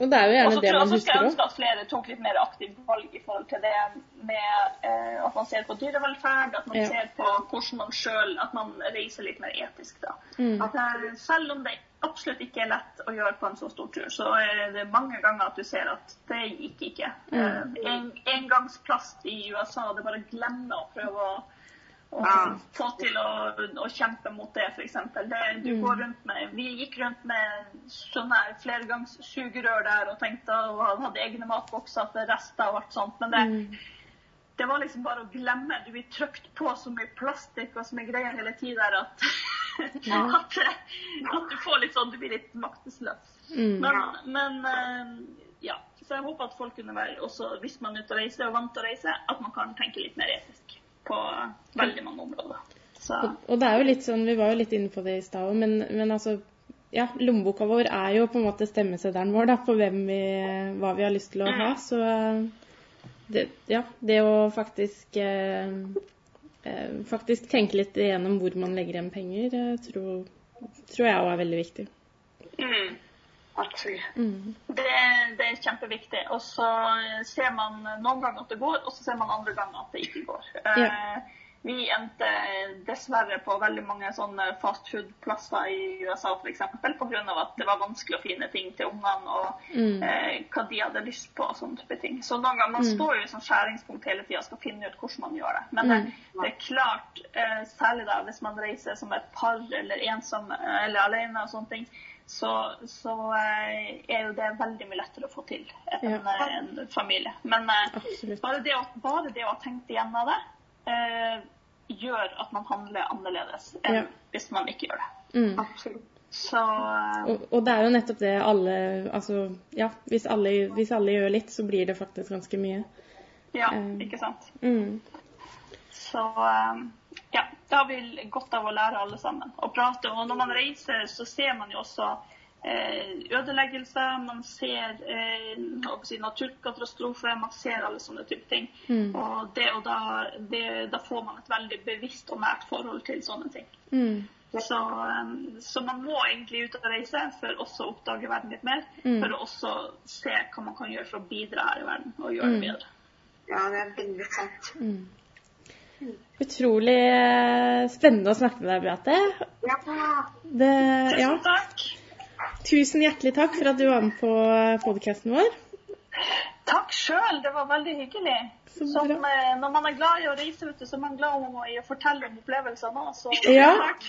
Og det så det tror jeg man også skulle ønske at flere tok litt mer aktivt valg i forhold til det med eh, at man ser på dyrevelferd, at man Ja. ser på hvordan man sjøl At man reiser litt mer etisk, da. Mm. At, eh, selv om det absolutt ikke er lett å gjøre på en så stor tur, så er det mange ganger at du ser at det gikk ikke. Mm. Eh, en, engangsplast i USA, det bare glemmer å prøve å og få til å, å kjempe mot det, f.eks. Du går rundt med Vi gikk rundt med sånne flergangssugerør der og tenkte og hadde egne matbokser til rester og alt sånt. Men det, Mm. det var liksom bare å glemme. Du blir trykt på så mye plastikk og så mye greier hele tida at, at, at du får litt sånn Du blir litt maktesløs. Mm. Men, men eh, ja. Så jeg håper at folk være også, hvis man er ute og reiser og vant til å reise, at man kan tenke litt mer etisk på veldig mange områder. Så Og, og det er jo litt sånn, vi var jo litt inne på det i stad òg, men, men altså ja, lommeboka vår er jo på en måte stemmeseddelen vår da, på vi, hva vi har lyst til å ha. Så det, ja, det å faktisk eh, eh, faktisk tenke litt igjennom hvor man legger igjen penger, eh, tror, tror jeg òg er veldig viktig. mm. Absolutt. Mm. Det, det er kjempeviktig. Og så ser man noen ganger at det går, og så ser man andre ganger at det ikke går. Ja. Eh, vi endte dessverre på veldig mange sånne fastfood-plasser i USA f.eks. pga. at det var vanskelig å finne ting til ungene og Mm. eh, hva de hadde lyst på og sånne type ting. Så noen ganger, man Mm. står jo i sånn skjæringspunkt hele tida og skal finne ut hvordan man gjør det. Men det, Mm. det er klart, eh, særlig da hvis man reiser som et par eller ensom eh, eller alene og sånne ting, så, så eh, er jo det veldig mye lettere å få til enn Ja. eh, en familie. Men eh, bare det, å, bare det å ha tenkt igjennom det, eh, gjør at man handler annerledes enn Ja. hvis man ikke gjør det. Mm. Absolutt. Så Og, og det er jo nettopp det alle Altså, ja, hvis alle, hvis alle gjør litt, så blir det faktisk ganske mye. ja, ikke sant. Mm. Så eh, ja, da har vi godt av å lære alle sammen å prate. Og når man reiser, så ser man jo også eh, ødeleggelser, man ser eh, naturkatastrofer, man ser alle sånne type ting. Mm. Og, det, og da, det, da får man et veldig bevisst og nært forhold til sånne ting. Mm. Så, eh, så man må egentlig ut og reise for også å oppdage verden litt mer. Mm. For å også se hva man kan gjøre for å bidra her i verden og gjøre Mm. det bedre. Ja, det er veldig sant. Utrolig eh, spennende å snakke med deg, Beate. Ja. Det, ja. Tusen takk. Tusen hjertelig takk for at du var med på podkasten vår. Takk sjøl, det var veldig hyggelig. Som, eh, når man er glad i å reise ute, så er man glad om i å fortelle om opplevelsene òg. Så Ja. takk.